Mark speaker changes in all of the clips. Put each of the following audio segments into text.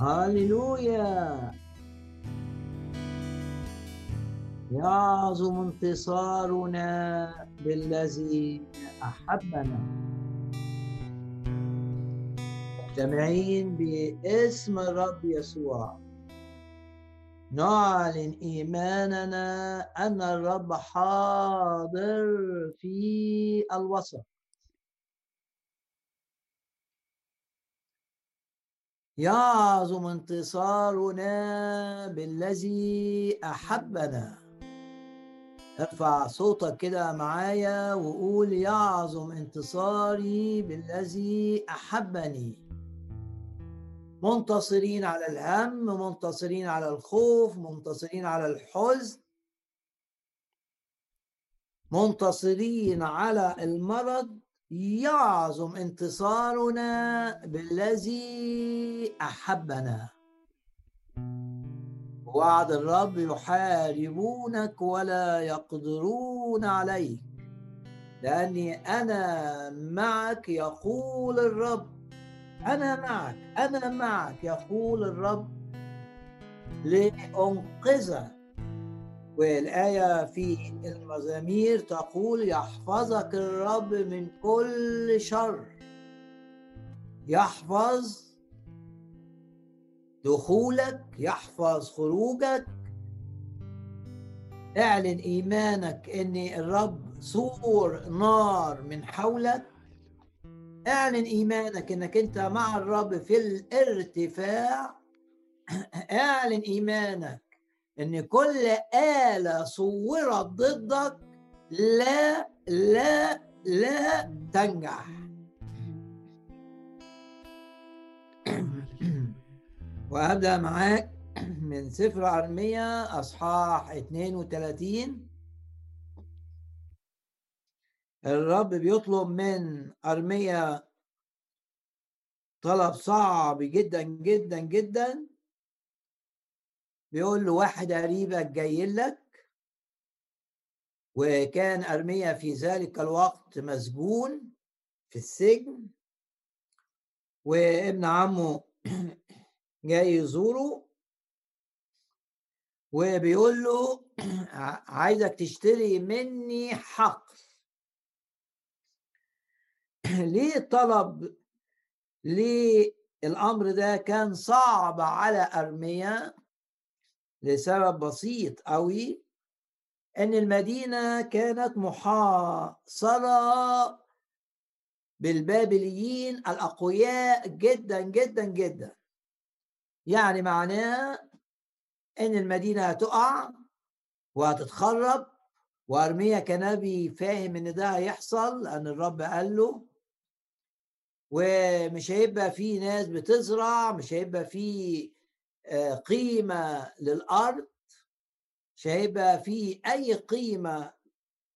Speaker 1: هللويا يعظم انتصارنا بالذي أحبنا. مجتمعين باسم الرب يسوع. نعلن إيماننا أن الرب حاضر في الوسط. يعظم انتصارنا بالذي أحبنا. ارفع صوتك كده معايا وقول يعظم انتصاري بالذي أحبني. منتصرين على الهم منتصرين على الخوف منتصرين على الحزن. منتصرين على المرض يعظم انتصارنا بالذي أحبنا. وعد الرب يحاربونك ولا يقدرون عليك. لأني أنا معك يقول الرب. أنا معك أنا معك يقول الرب. لأنقذك والآية في المزامير تقول يحفظك الرب من كل شر. يحفظ دخولك يحفظ خروجك. اعلن إيمانك إن الرب سور نار من حولك. اعلن إيمانك إنك أنت مع الرب في الارتفاع. اعلن إيمانك إن كل آلة صورت ضدك لا لا لا تنجح. وأبدأ معاك من سفر أرمية أصحاح 32 الرب بيطلب من أرميا طلب صعب جدا جدا جدا. بيقول له واحد قريبك جاي لك وكان أرميا في ذلك الوقت مسجون في السجن وابن عمه جاي يزوره وبيقول له عايزك تشتري مني حق ليه طلب ليه الأمر ده كان صعب على ارميا لسبب بسيط قوي إن المدينة كانت محاصرة بالبابليين الأقوياء جدا جدا جدا. يعني معناه إن المدينة هتقع وهتتخرب وأرميا كنبي فاهم إن ده هيحصل لأن الرب قال له. ومش هيبقى في ناس بتزرع مش هيبقى في قيمة للأرض. مش هيبقى في أي قيمة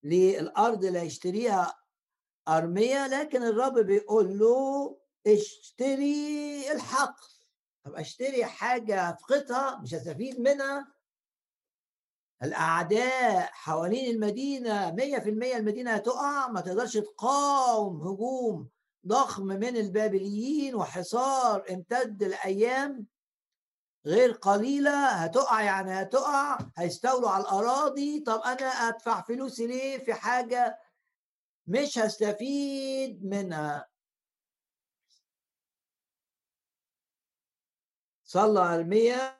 Speaker 1: للأرض اللي هيشتريها أرمية لكن الرب بيقول له اشتري الحق. طب أشتري حاجة أفقدها مش هستفيد منها؟ الأعداء حوالين في المية المدينة هتقع ما تقدرش تقاوم هجوم ضخم من البابليين وحصار امتد لايام غير قليلة هتقع يعني هتقع هيستولوا على الأراضي. طب أنا أدفع فلوسي ليه في حاجة مش هستفيد منها؟ صلى أرميا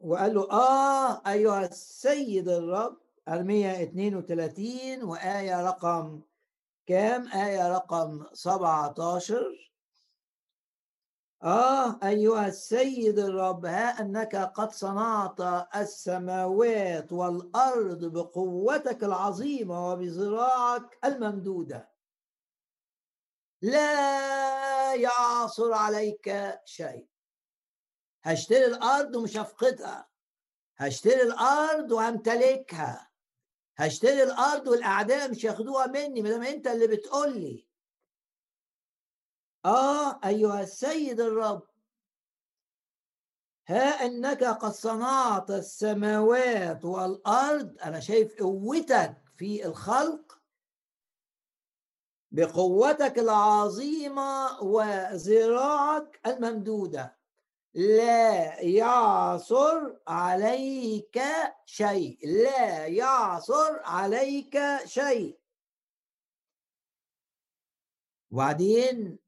Speaker 1: وقال له آه أيها السيد الرب أرميا 32 وآية رقم كام؟ آية رقم 17 آه أيها السيد الرب ها أنك قد صنعت السماوات والأرض بقوتك العظيمة وبذراعك الممدودة. لا يعصر عليك شيء. هشتري الأرض ومش هفقدها هشتري الأرض وهمتلكها هشتري الأرض والاعداء مش ياخدوها مني ما دام أنت اللي بتقول لي. آه أيها السيد الرب. ها إنك قد صنعت السماوات والأرض. أنا شايف قوتك في الخلق. بقوتك العظيمة وذراعك الممدودة. لا يعصر عليك شيء. لا يعصر عليك شيء. وبعدين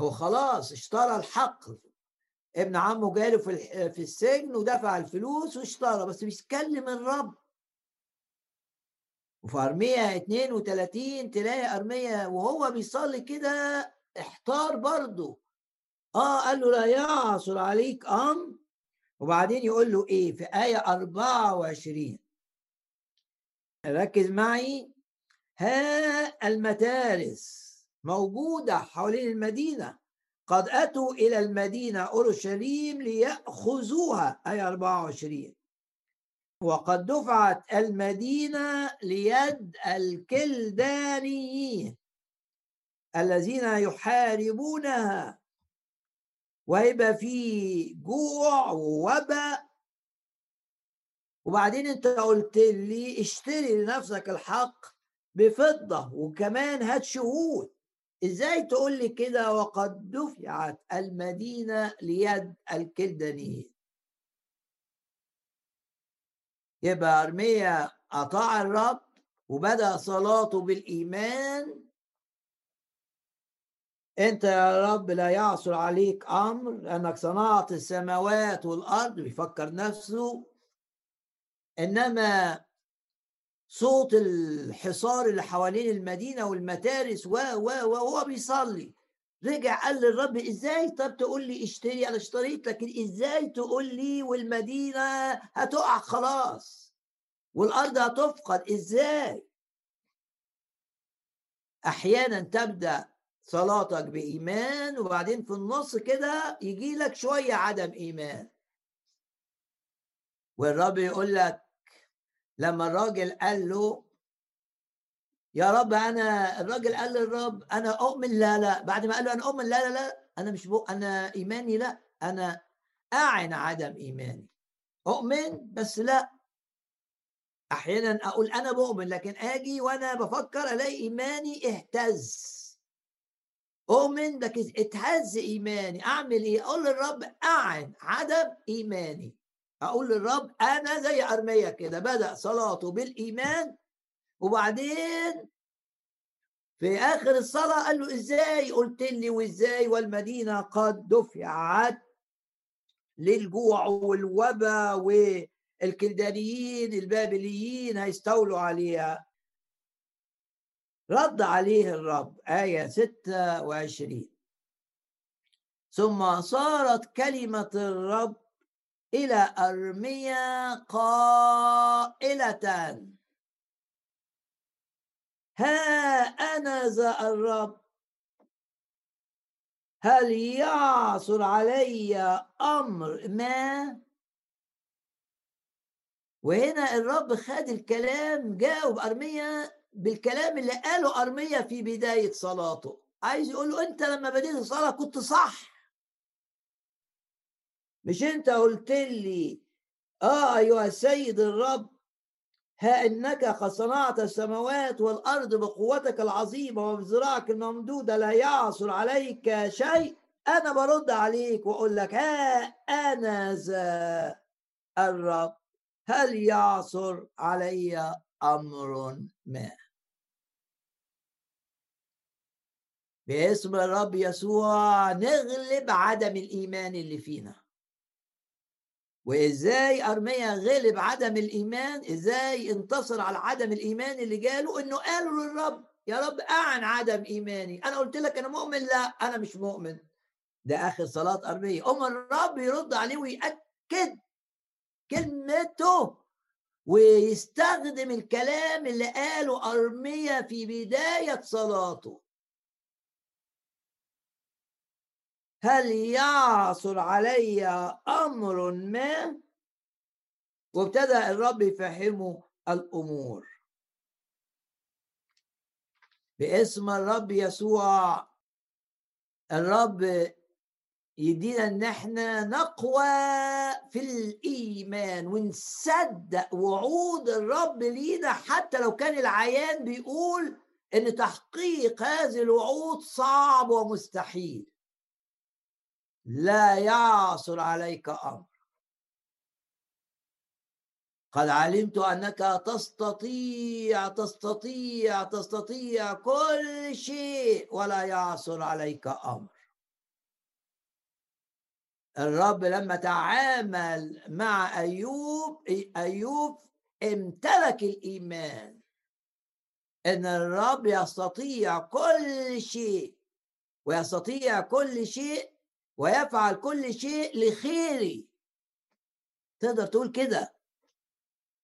Speaker 1: هو خلاص اشترى الحق. ابن عمه جاله في في السجن ودفع الفلوس واشترى بس بيتكلم الرب. وفي ارميا 32 تلاقي ارميا وهو بيصلي كده احتار برضه. آه قال له لا يعصر عليك أمر. وبعدين يقول له إيه؟ في آية 24 ركز معي. ها المتارس. موجودة حوالين المدينة. قد أتوا إلى المدينة أورشليم ليأخذوها إيه 24 وقد دفعت المدينة ليد الكلدانيين الذين يحاربونها. ويبقى في جوع ووباء. وبعدين أنت قلت لي اشتري لنفسك الحق بفضة وكمان هات شهود. إزاي تقول لي كده وقد دفعت المدينة ليد الكلدانيين يبقى أرميا أطاع الرب وبدأ صلاته بالإيمان. أنت يا رب لا يعصر عليك أمر لأنك صنعت السماوات والأرض بيفكر نفسه. إنما صوت الحصار اللي حوالين المدينة والمتارس و و وهو بيصلي. رجع قال للرب إزاي؟ طب تقول لي اشتري. أنا اشتريت لكن إزاي تقول لي والمدينة هتقع؟ خلاص. والأرض هتفقد. إزاي؟ أحيانا تبدأ صلاتك بإيمان وبعدين في النص كده يجي لك شوية عدم إيمان. والرب يقول لك لما الراجل قال له يا رب أنا الراجل قال للرب أنا أؤمن لا لا. بعد ما قال له أنا أؤمن لا لا لا أنا مش بق أنا إيماني لا أنا أعن عدم إيماني. أؤمن بس لا. أحيانا أقول أنا بؤمن لكن أجي وأنا بفكر ألاقي إيماني اهتز. أؤمن لكن اتهز إيماني. أعمل إيه؟ أقول للرب أعن عدم إيماني. أقول للرب أنا زي أرمية كده بدأ صلاته بالإيمان وبعدين في آخر الصلاة قال له إزاي؟ قلت لي وإزاي؟ والمدينة قد دفعت للجوع والوبا والكلدانيين البابليين هيستولوا عليها. رد عليه الرب آية 26 ثم صارت كلمة الرب إلى أرميا قائلة. ها أنا ذا الرب. هل يعصر علي أمر ما؟ وهنا الرب خد الكلام جاوب أرميا بالكلام اللي قاله أرمية في بداية صلاته. عايز يقول له أنت لما بديت الصلاة كنت صح. مش أنت قلت لي آه أيها السيد الرب ها إنك قد صنعت السماوات والأرض بقوتك العظيمة وبذراعك الممدودة لا يعصر عليك شيء. أنا برد عليك وأقول لك ها أنا ذا الرب هل يعصر علي أمر ما؟ باسم الرب يسوع نغلب عدم الإيمان اللي فينا. وإزاي أرميا غلب عدم الإيمان؟ إزاي انتصر على عدم الإيمان اللي جاله؟ إنه قالوا للرب يا رب أعن عدم إيماني. أنا قلت لك أنا مؤمن؟ لا أنا مش مؤمن. ده آخر صلاة أرمية. أم الرب يرد عليه ويأكد كلمته ويستخدم الكلام اللي قاله أرمية في بداية صلاته. هل يعصر علي أمر ما؟ وابتدأ الرب يفهمه الأمور. باسم الرب يسوع الرب يدينا إن إحنا نقوى في الإيمان ونصدق وعود الرب لينا حتى لو كان العيان بيقول إن تحقيق هذه الوعود صعب ومستحيل. لا يعصر عليك أمر. قد علمت أنك تستطيع تستطيع تستطيع كل شيء ولا يعصر عليك أمر. الرب لما تعامل مع أيوب أيوب امتلك الإيمان إن الرب يستطيع كل شيء ويستطيع كل شيء ويفعل كل شيء لخيري. تقدر تقول كده.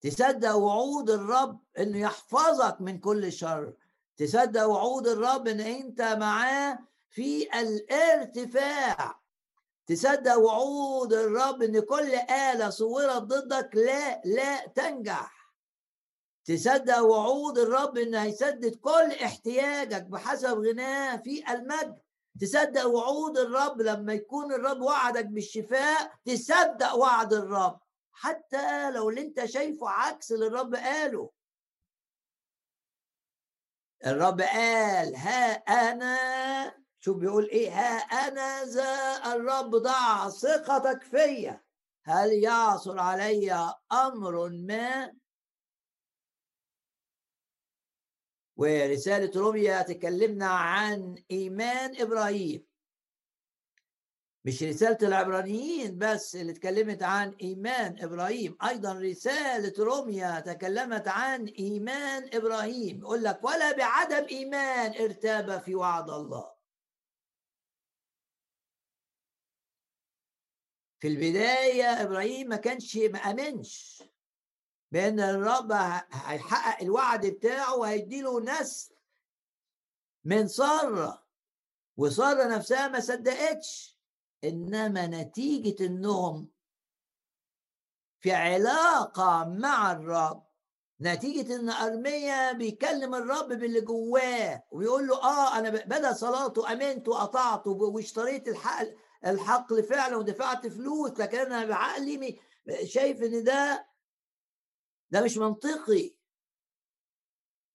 Speaker 1: تصدق وعود الرب إنه يحفظك من كل شر. تصدق وعود الرب إن أنت معاه في الارتفاع. تصدق وعود الرب إن كل آلة صورت ضدك لا لا تنجح. تصدق وعود الرب ان هيسدد كل احتياجك بحسب غناه في المجد. تصدق وعود الرب لما يكون الرب وعدك بالشفاء تصدق وعد الرب. حتى لو اللي انت شايفه عكس اللي الرب قاله. الرب قال ها أنا شوف بيقول إيه ها أنا ذا الرب ضع ثقتك فيا. هل يعثر علي أمر ما ورسالة روميا تكلمنا عن إيمان إبراهيم. مش رسالة العبرانيين بس اللي اتكلمت عن إيمان إبراهيم أيضا رسالة روميا تكلمت عن إيمان إبراهيم. يقول لك ولا بعدم إيمان ارتاب في وعد الله. في البداية إبراهيم ما كانش ما أمنش. بأن الرب هيحقق الوعد بتاعه وهيديله نسل من سارة وسارة نفسها ما صدقتش. إنما نتيجة إنهم في علاقة مع الرب نتيجة إن أرميا بيكلم الرب باللي جواه ويقول له آه أنا بدأ صلاته أمنت وقطعت واشتريت الحق الحقل فعلا ودفعت فلوس لكن أنا بعقلي شايف إن ده ده مش منطقي.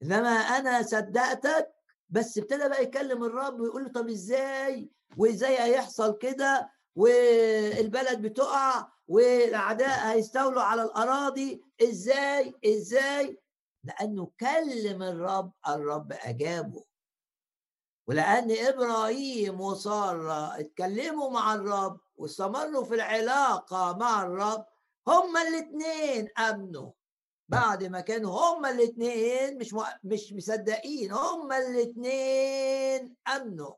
Speaker 1: انما أنا صدقتك بس ابتدى بقى يكلم الرب ويقول له طب إزاي؟ وإزاي هيحصل كده؟ والبلد بتقع والأعداء هيستولوا على الأراضي. إزاي؟ إزاي؟ لأنه كلم الرب الرب أجابه. ولأن إبراهيم وسارة اتكلموا مع الرب واستمروا في العلاقة مع الرب هما الاثنين أمنوا. بعد ما كانوا هما الاثنين مش مش مصدقين هما الاثنين أمنوا.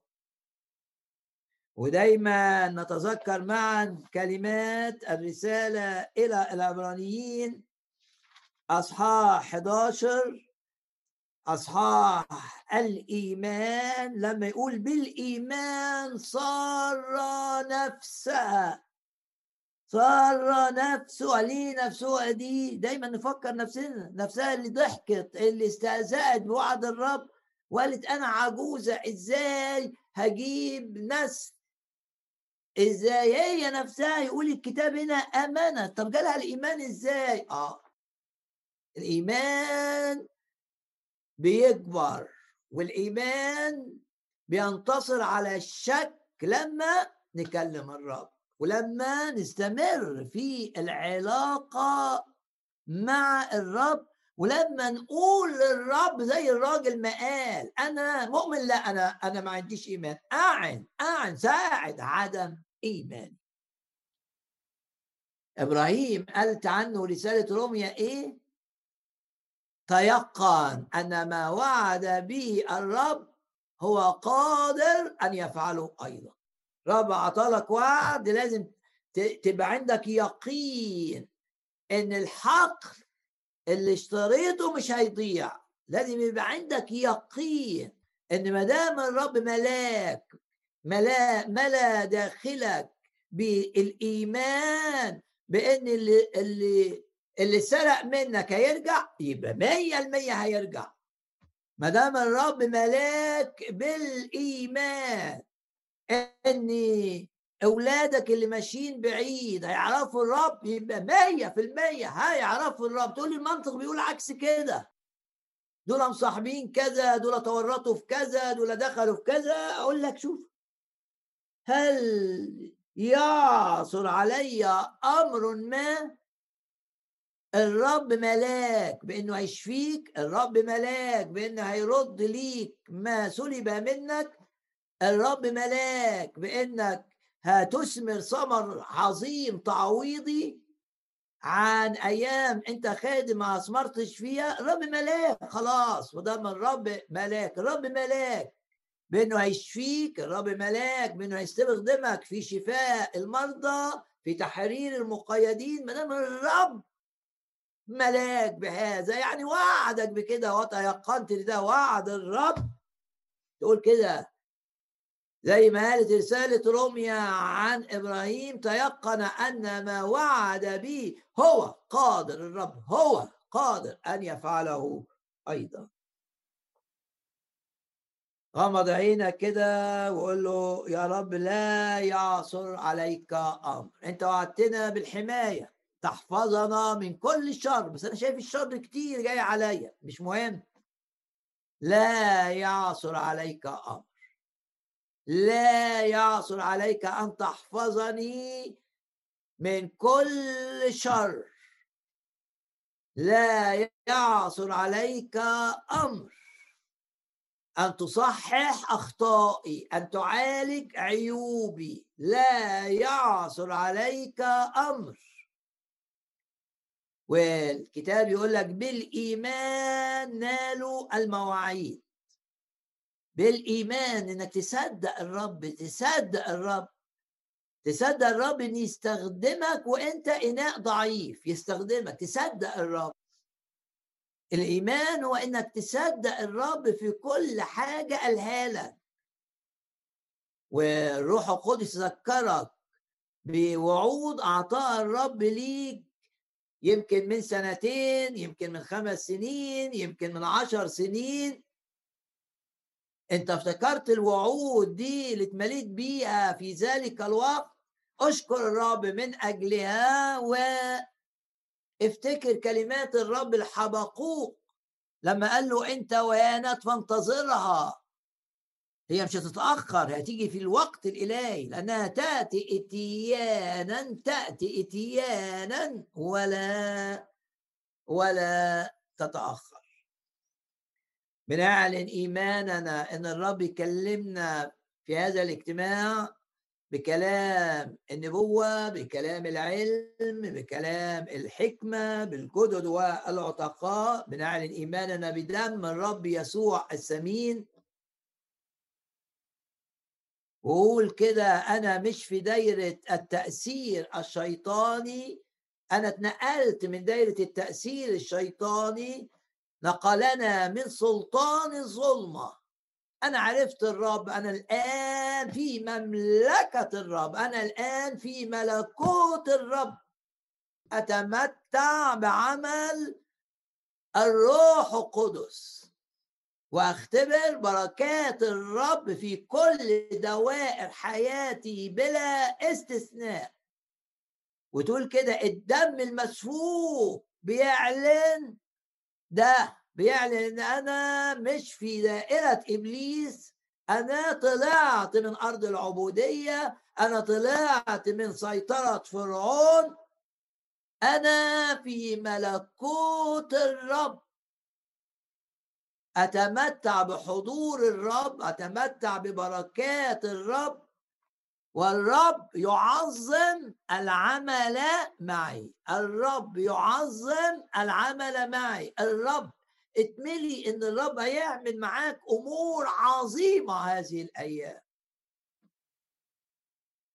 Speaker 1: ودايما نتذكر معا كلمات الرسالة إلى العبرانيين. أصحاح 11 أصحاح الإيمان لما يقول بالإيمان صار نفسها صار نفسه ليه نفسه دي دايما نفكر نفسنا نفسها اللي ضحكت اللي استهزأت بوعد الرب. وقالت أنا عجوزة إزاي هجيب نسل إزاي؟ هي نفسها يقول الكتاب هنا أمانة. طب جالها الإيمان إزاي؟ آه. الإيمان بيكبر والإيمان بينتصر على الشك لما نكلم الرب. ولما نستمر في العلاقة مع الرب ولما نقول للرب زي الراجل ما قال أنا مؤمن؟ لا أنا أنا ما عنديش إيمان. أعن أعن ساعد عدم ايماني إبراهيم قالت عنه رسالة روميا إيه؟ تيقن أن ما وعد به الرب هو قادر أن يفعله أيضا. رب اعطالك وعد لازم تبقى عندك يقين إن الحق اللي اشتريته مش هيضيع. لازم يبقى عندك يقين إن ما دام الرب ملاك ملا ملا داخلك بالإيمان بإن اللي اللي اللي سرق منك هيرجع يبقى مية المية هيرجع. ما دام الرب ملاك بالإيمان إن أولادك اللي ماشيين بعيد هيعرفوا الرب يبقى مية في المية هيعرفوا الرب. تقول لي المنطق بيقول عكس كده. دول مصاحبين كذا دول تورطوا في كذا دول دخلوا في كذا. أقول لك شوف. هل يعصر علي أمر ما؟ الرب ملاك بإنه هيشفيك الرب ملاك بإنه هيرد ليك ما سلب منك. الرب ملاك بإنك هتثمر ثمر عظيم تعويضي عن أيام أنت خادم ما اثمرتش فيها الرب ملاك خلاص وده من الرب ملاك الرب ملاك بإنه هيشفيك الرب ملاك بإنه هيستخدمك في شفاء المرضى في تحرير المقيدين ما دام الرب ملاك بهذا يعني وعدك بكده وتيقنت ده وعد الرب تقول كده زي ما قالت رسالة روميا عن إبراهيم تيقن أن ما وعد به هو قادر الرب هو قادر أن يفعله أيضا. غمض عينك كده وقول له يا رب لا يعصر عليك أمر. أنت وعدتنا بالحماية. تحفظنا من كل شر بس أنا شايف الشر كتير جاي عليا. مش مهم. لا يعصر عليك أمر. لا يعصر عليك أن تحفظني من كل شر. لا يعصر عليك أمر. أن تصحح أخطائي أن تعالج عيوبي. لا يعصر عليك أمر. والكتاب يقول لك بالإيمان نالوا المواعيد. بالإيمان إنك تصدق الرب تصدق الرب. تصدق الرب إن يستخدمك وأنت إناء ضعيف يستخدمك. تصدق الرب. الإيمان هو إنك تصدق الرب في كل حاجة قالها لك. والروح القدس يذكرك بوعود اعطاها الرب ليك. يمكن من سنتين يمكن من خمس سنين يمكن من عشر سنين. انت افتكرت الوعود دي اللي اتمليت بيها في ذلك الوقت؟ اشكر الرب من أجلها وافتكر كلمات الرب الحبقوق لما قال له أنت ويانات فانتظرها. هي مش هتتأخر هتيجي في الوقت الإلهي لأنها تأتي إتيانا تأتي إتيانا ولا ولا تتأخر. بنعلن إيماننا إن الرب يكلمنا في هذا الاجتماع بكلام النبوة بكلام العلم بكلام الحكمة بالجدد والعتقاء. بنعلن إيماننا بدم الرب يسوع الثمين وقول كده أنا مش في دايرة التأثير الشيطاني أنا اتنقلت من دايرة التأثير الشيطاني نقلنا من سلطان الظلمة. أنا عرفت الرب أنا الآن في مملكة الرب أنا الآن في ملكوت الرب. أتمتع بعمل الروح القدس وأختبر بركات الرب في كل دوائر حياتي بلا استثناء. وتقول كده الدم المسفوك بيعلن ده بيعلن إن أنا مش في دائرة إبليس. أنا طلعت من أرض العبودية. أنا طلعت من سيطرة فرعون. أنا في ملكوت الرب. أتمتع بحضور الرب. أتمتع ببركات الرب. والرب يعظم العمل معي. الرب يعظم العمل معي. الرب اتملي إن الرب هيعمل معاك أمور عظيمة هذه الأيام.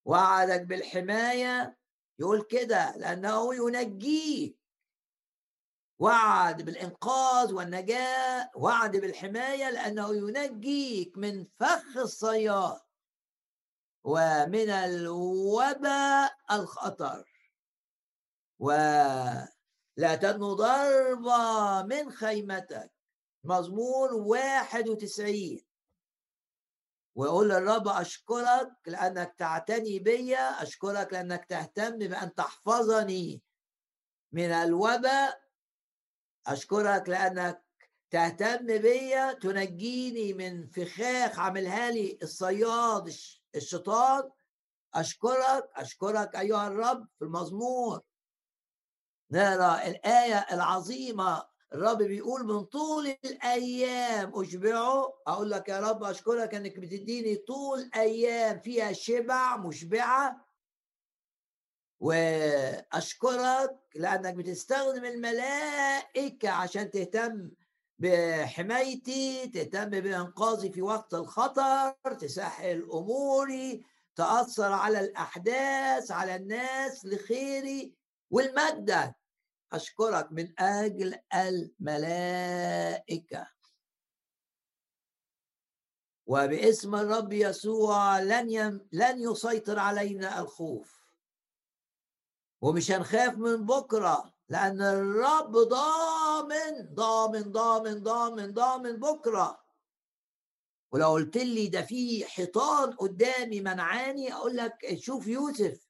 Speaker 1: وعدك بالحماية. يقول كده لأنه ينجيك. وعد بالإنقاذ والنجاة. وعد بالحماية لأنه ينجيك من فخ الصياد. ومن الوباء الخطر. ولا تدنو ضربة من خيمتك. مزمور واحد وتسعين. ويقول للرب أشكرك لأنك تعتني بي أشكرك لأنك تهتم بأن تحفظني من الوباء. أشكرك لأنك تهتم بي تنجيني من فخاخ عملها لي الصياد الشيطان أشكرك أشكرك أيها الرب في المزمور. نرى الآية العظيمة الرب بيقول من طول الأيام أشبعه. أقول لك يا رب أشكرك أنك بتديني طول أيام فيها شبع مشبعة. وأشكرك لأنك بتستخدم الملائكة عشان تهتم. بحمايتي تهتم بإنقاذي في وقت الخطر تسهل أموري تأثر على الأحداث على الناس لخيري والمجد. أشكرك من أجل الملائكة. وباسم الرب يسوع لن يم لن يسيطر علينا الخوف. ومش هنخاف من بكرة. لأن الرب ضامن ضامن ضامن ضامن ضامن بكرة. ولو قلت لي ده في حيطان قدامي منعاني أقول لك شوف يوسف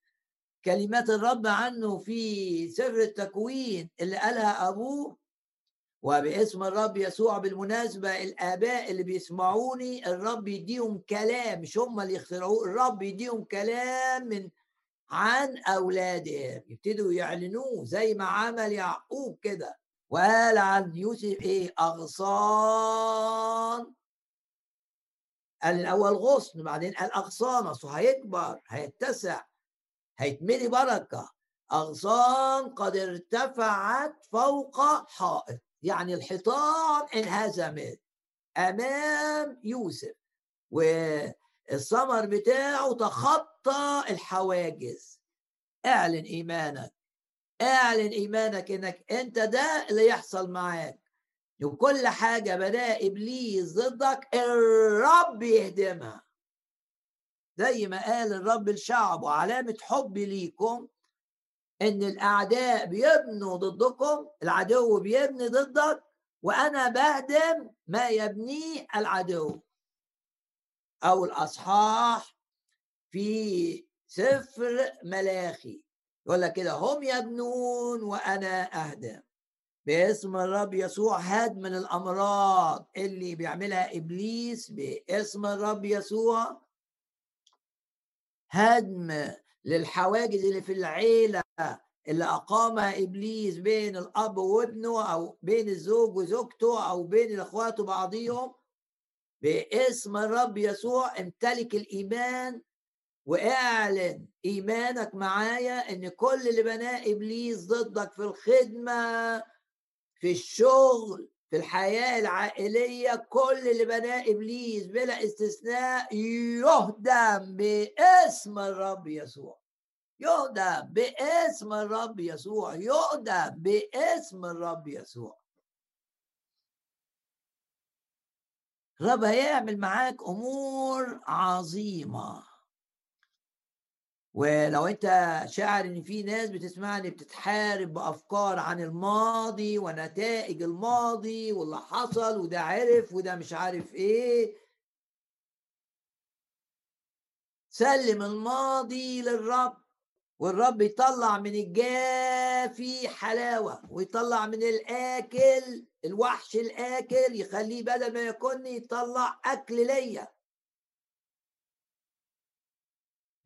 Speaker 1: كلمات الرب عنه في سفر التكوين اللي قالها أبوه وباسم الرب يسوع بالمناسبة الآباء اللي بيسمعوني الرب يديهم كلام مش هم اللي يخترعوه الرب يديهم كلام من عن أولادهم. يبتدوا يعلنوه زي ما عمل يعقوب كده. وقال عن يوسف إيه؟ أغصان. قال الأول غصن بعدين قال أغصان. أصله هيكبر هيتسع هيتملي بركة. أغصان قد ارتفعت فوق حائط. يعني الحيطان انهزمت أمام يوسف. والثمر بتاعه تخطى الحواجز. اعلن إيمانك. اعلن إيمانك إنك أنت ده اللي يحصل معاك. وكل حاجة بناها إبليس ضدك الرب يهدمها. زي ما قال الرب الشعب وعلامة حبي ليكم إن الأعداء بيبنوا ضدكم العدو بيبني ضدك وأنا بهدم ما يبنيه العدو أو الأصحاح في سفر ملاخي. يقول لك كده هم يبنون وأنا اهدم باسم الرب يسوع هدم من الأمراض اللي بيعملها إبليس باسم الرب يسوع. هدم للحواجز اللي في العيلة اللي أقامها إبليس بين الأب وابنه أو بين الزوج وزوجته أو بين الأخوات وبعضهم باسم الرب يسوع امتلك الإيمان واعلن إيمانك معايا إن كل اللي بناه إبليس ضدك في الخدمة في الشغل في الحياة العائلية كل اللي بناه إبليس بلا استثناء يهدم باسم الرب يسوع. يهدم باسم الرب يسوع. يهدم باسم الرب يسوع. الرب هيعمل معاك أمور عظيمة. ولو انت شاعر ان في ناس بتسمعني بتتحارب بأفكار عن الماضي ونتائج الماضي واللي حصل وده عرف وده مش عارف إيه سلم الماضي للرب والرب يطلع من الجافي حلاوة ويطلع من الآكل الوحش الآكل يخليه بدل ما يكون يطلع أكل ليا.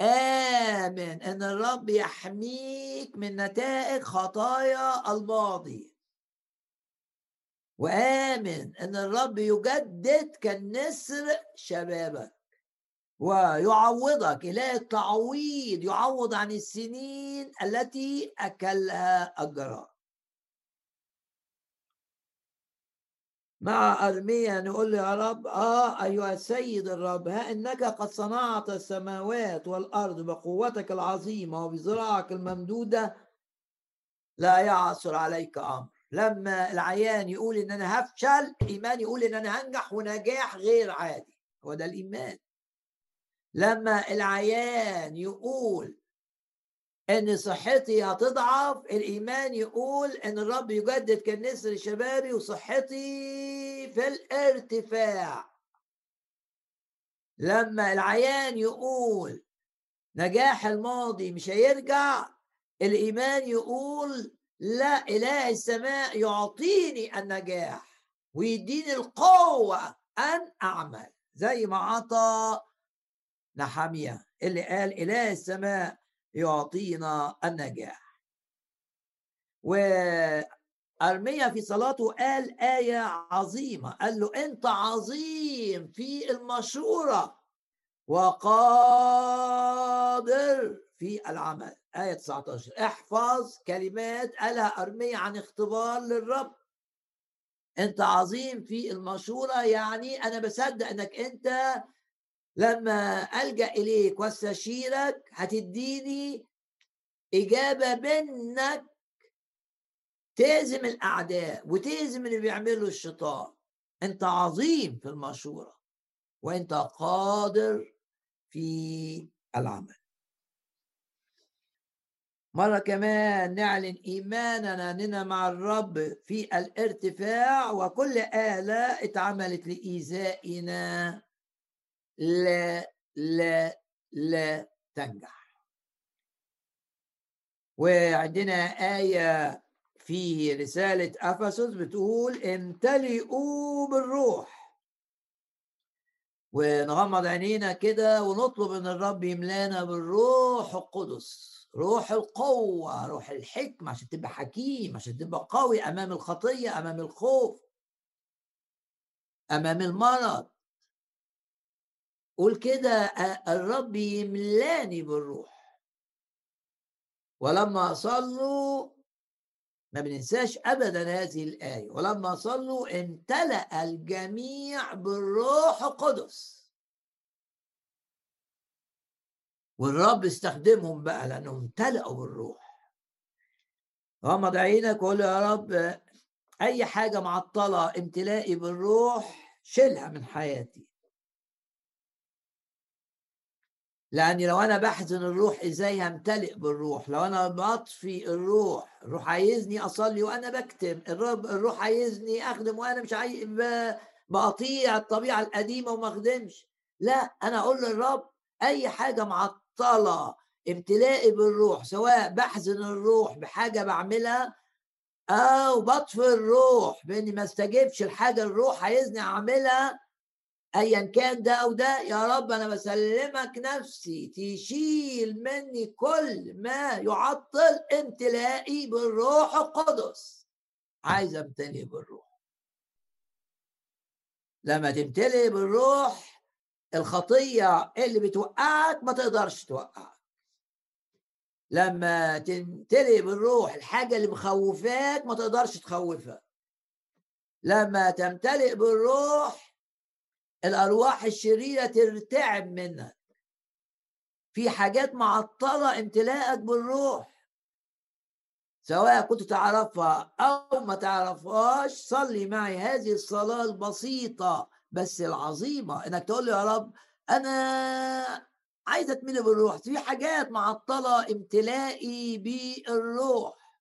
Speaker 1: آمن أن الرب يحميك من نتائج خطايا الماضي. وآمن أن الرب يجدد كالنسر شبابك. ويعوضك إله التعويض يعوض عن السنين التي أكلها الجراد مع أرميا نقول له يا رب آه أيها السيد الرب ها إنك قد صنعت السماوات والأرض بقوتك العظيمة وبذراعك الممدودة لا يعثر عليك أمر. لما العيان يقول إن أنا هفشل الإيمان يقول إن أنا هنجح ونجاح غير عادي. هو ده الإيمان. لما العيان يقول إن صحتي هتضعف الإيمان يقول إن الرب يجدد كالنسر شبابي وصحتي في الارتفاع. لما العيان يقول نجاح الماضي مش هيرجع الإيمان يقول لا إله السماء يعطيني النجاح ويديني القوة أن أعمل. زي ما عطى نحمية اللي قال إله السماء يعطينا النجاح. وأرميا في صلاته قال آية عظيمة قال له أنت عظيم في المشورة وقادر في العمل. آية 19 احفظ كلمات قالها أرميا عن اختبار للرب. أنت عظيم في المشورة يعني أنا بصدق أنك أنت لما ألجأ إليك واستشيرك هتديني إجابة بأنك تهزم الأعداء وتهزم اللي بيعمله الشيطان. أنت عظيم في المشورة وأنت قادر في العمل. مرة كمان نعلن إيماننا أننا مع الرب في الارتفاع وكل آلة اتعملت لإيذائنا. لا لا لا تنجح. وعندنا آية في رسالة أفسس بتقول امتلئوا بالروح. ونغمض عينينا كده ونطلب إن الرب يملانا بالروح القدس. روح القوة روح الحكمة عشان تبقى حكيم عشان تبقى قوي أمام الخطية أمام الخوف أمام المرض. قول كده الرب يملاني بالروح. ولما صلوا ما بننساش ابدا هذه الآية ولما صلوا امتلأ الجميع بالروح القدس. والرب استخدمهم بقى لأنهم امتلأوا بالروح. غمض عينك وقول يا رب أي حاجة معطلة امتلائي بالروح شيلها من حياتي. لاني لو أنا بحزن الروح إزاي همتلئ بالروح؟ لو أنا بطفي الروح الروح عايزني أصلي وأنا بكتم الرب الروح عايزني أخدم وأنا مش عايز بقطيع الطبيعة القديمة وما أخدمش. لا أنا أقول للرب أي حاجة معطلة امتلائي بالروح سواء بحزن الروح بحاجة بعملها أو بطفي الروح بإني ما استجبش الحاجة الروح عايزني أعملها ايا كان ده أو ده يا رب أنا بسلمك نفسي تشيل مني كل ما يعطل امتلائي بالروح القدس. عايز أمتلئ بالروح. لما تمتلئ بالروح الخطية اللي بتوقعك ما تقدرش توقعك. لما تمتلئ بالروح الحاجة اللي مخوفاك ما تقدرش تخوفك لما تمتلئ بالروح الأرواح الشريرة ترتعب منك في حاجات معطلة امتلاءك بالروح. سواء كنت تعرفها أو ما تعرفهاش صلي معي. هذه الصلاة البسيطة بس العظيمة. إنك تقول يا رب أنا عايز أتملي بالروح. في حاجات معطلة امتلائي بالروح.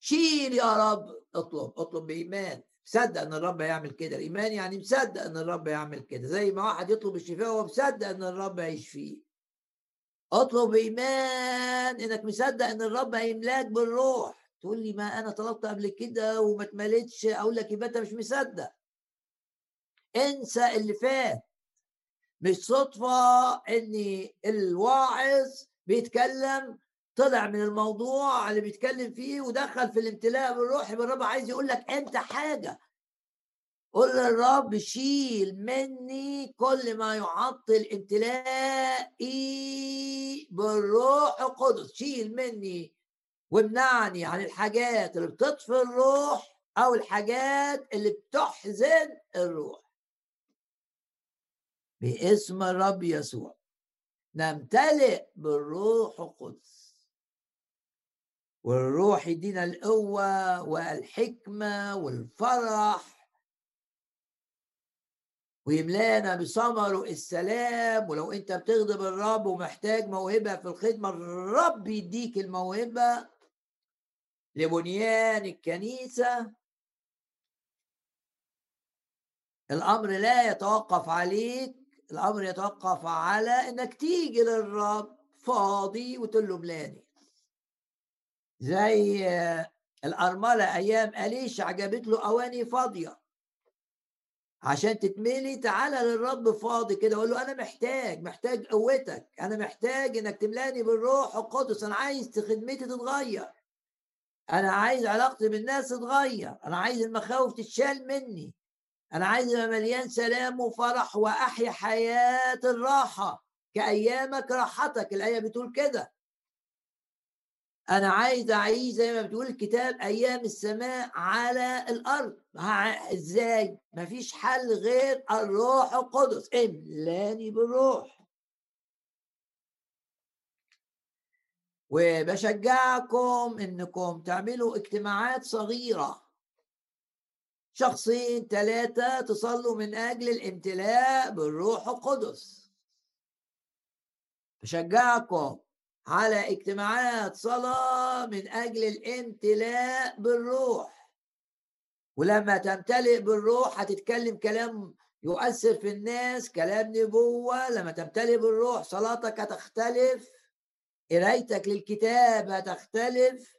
Speaker 1: شيل يا رب. اطلب اطلب بإيمان. مصدق إن الرب هيعمل كده الإيمان يعني مصدق إن الرب هيعمل كده زي ما واحد يطلب الشفاء وهو مصدق إن الرب هيشفيه اطلب إيمان إنك مصدق إن الرب هيملاك بالروح. تقول لي ما أنا طلبت قبل كده وما اتملتش أقول لك يبقى أنت مش مصدق. انسى اللي فات مش صدفه إن الواعظ بيتكلم طلع من الموضوع اللي بيتكلم فيه ودخل في الامتلاء بالروح يبقى الرب عايز يقول لك أنت حاجة. قول للرب شيل مني كل ما يعطل امتلائي بالروح القدس. شيل مني وامنعني عن الحاجات اللي بتطفي الروح أو الحاجات اللي بتحزن الروح. باسم الرب يسوع نمتلئ بالروح القدس. والروح يدينا القوة والحكمة والفرح. ويملانا بثمره السلام. ولو أنت بتغضب الرب ومحتاج موهبة في الخدمة الرب يديك الموهبة لبنيان الكنيسة. الأمر لا يتوقف عليك الأمر يتوقف على إنك تيجي للرب فاضي وتقول له ملاني زي الأرملة أيام أليش عجبت له أواني فاضية. عشان تتملي تعالى للرب فاضي كده وقول له أنا محتاج محتاج قوتك أنا محتاج إنك تملاني بالروح القدس أنا عايز خدمتي تتغير. أنا عايز علاقتي بالناس تتغير أنا عايز المخاوف تتشال مني. أنا عايز ابقى مليان سلام وفرح وأحيا حياة الراحة. كأيامك راحتك الآية بتقول كده. أنا عايز أعيش زي ما بتقول الكتاب أيام السماء على الأرض. إزاي؟ مفيش حل غير الروح القدس. إملاني بالروح. وبشجعكم إنكم تعملوا اجتماعات صغيرة. شخصين ثلاثة تصلوا من أجل الامتلاء بالروح القدس. بشجعكم. على اجتماعات صلاة من أجل الامتلاء بالروح. ولما تمتلئ بالروح هتتكلم كلام يؤثر في الناس كلام نبوة. لما تمتلئ بالروح صلاتك هتختلف قرايتك للكتاب هتختلف.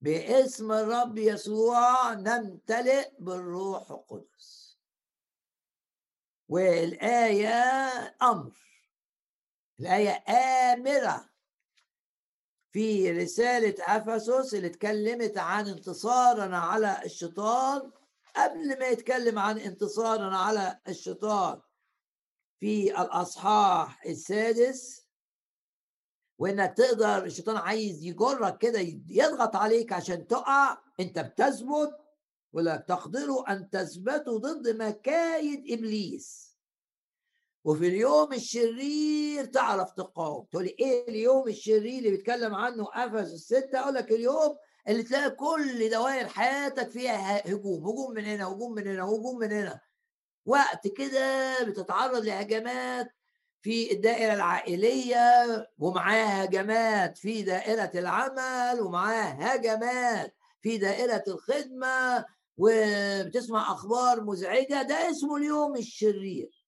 Speaker 1: باسم الرب يسوع نمتلئ بالروح القدس. والآية أمر. الآية آمرة. في رسالة أفسس اللي اتكلمت عن انتصارنا على الشيطان. قبل ما يتكلم عن انتصارنا على الشيطان في الأصحاح السادس وإنك تقدر الشيطان عايز يجرك كده يضغط عليك عشان تقع. أنت بتثبت ولا تقدروا أن تثبتوا ضد مكايد إبليس. وفي اليوم الشرير تعرف تقاوم. تقول إيه اليوم الشرير اللي بيتكلم عنه افس الستة؟ أقول لك اليوم اللي تلاقي كل دوائر حياتك فيها هجوم هجوم من هنا هجوم من هنا هجوم من هنا. وقت كده بتتعرض لهجمات في الدائرة العائلية ومعاها هجمات في دائرة العمل ومعاها هجمات في دائرة الخدمة وبتسمع أخبار مزعجة. ده اسمه اليوم الشرير.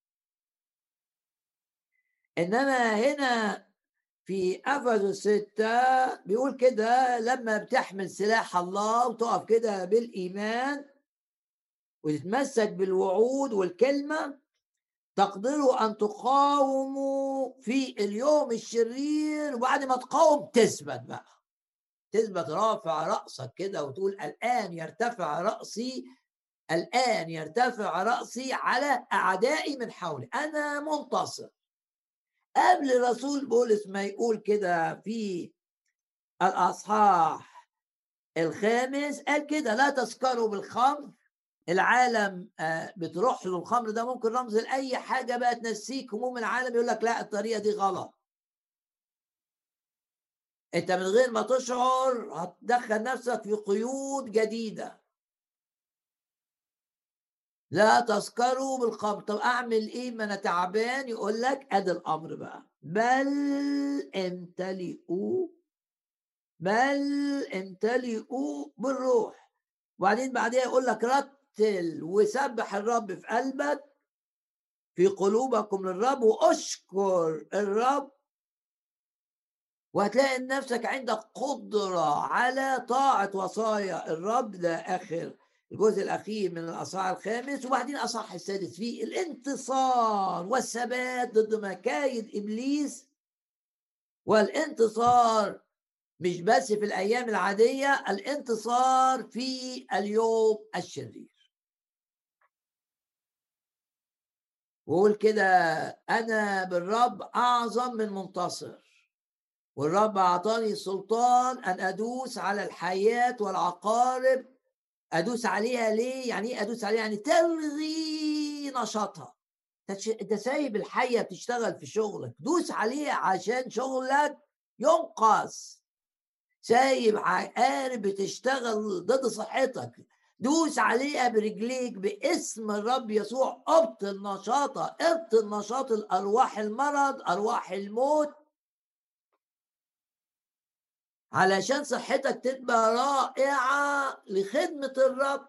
Speaker 1: إنما هنا في افسس ستة بيقول كده لما بتحمل سلاح الله وتقف كده بالإيمان وتتمسك بالوعود والكلمة تقدروا أن تقاوموا في اليوم الشرير وبعد ما تقاوم تثبت بقى. تثبت رافع رأسك كده وتقول الآن يرتفع رأسي الآن يرتفع رأسي على أعدائي من حولي. أنا منتصر. قبل رسول بولس ما يقول كده في الأصحاح الخامس قال كده لا تسكروا بالخمر العالم آه، بتروح له الخمر ده ممكن رمز لأي حاجة بقى تنسيك هموم العالم يقول لك لا الطريقة دي غلط. أنت من غير ما تشعر هتدخل نفسك في قيود جديدة. لا تسكروا بالخمر طب أعمل إيه؟ ما أنا تعبان. يقول لك أدي الأمر بقى. بل امتلئوا بل امتلئوا بالروح. وبعدين بعدها يقول لك رتل وسبح الرب في قلبك في قلوبكم للرب وأشكر الرب. وهتلاقي نفسك عندك قدرة على طاعة وصايا الرب ده آخر. الجزء الأخير من الأصحاح الخامس وبعدين الأصحاح السادس فيه الانتصار والثبات ضد مكايد إبليس. والانتصار مش بس في الأيام العادية الانتصار في اليوم الشرير. وقول كده أنا بالرب أعظم من منتصر والرب أعطاني سلطان أن أدوس على الحياة والعقارب أدوس عليها ليه؟ يعني إيه أدوس عليها؟ يعني تلغي نشاطها. أنت سايب الحية بتشتغل في شغلك. دوس عليها عشان شغلك ينقص. سايب عقارب بتشتغل ضد صحتك. دوس عليها برجليك باسم الرب يسوع. ابطل نشاطها ابطل نشاط الأرواح المرض أرواح الموت. علشان صحتك تبقى رائعة لخدمة الرب.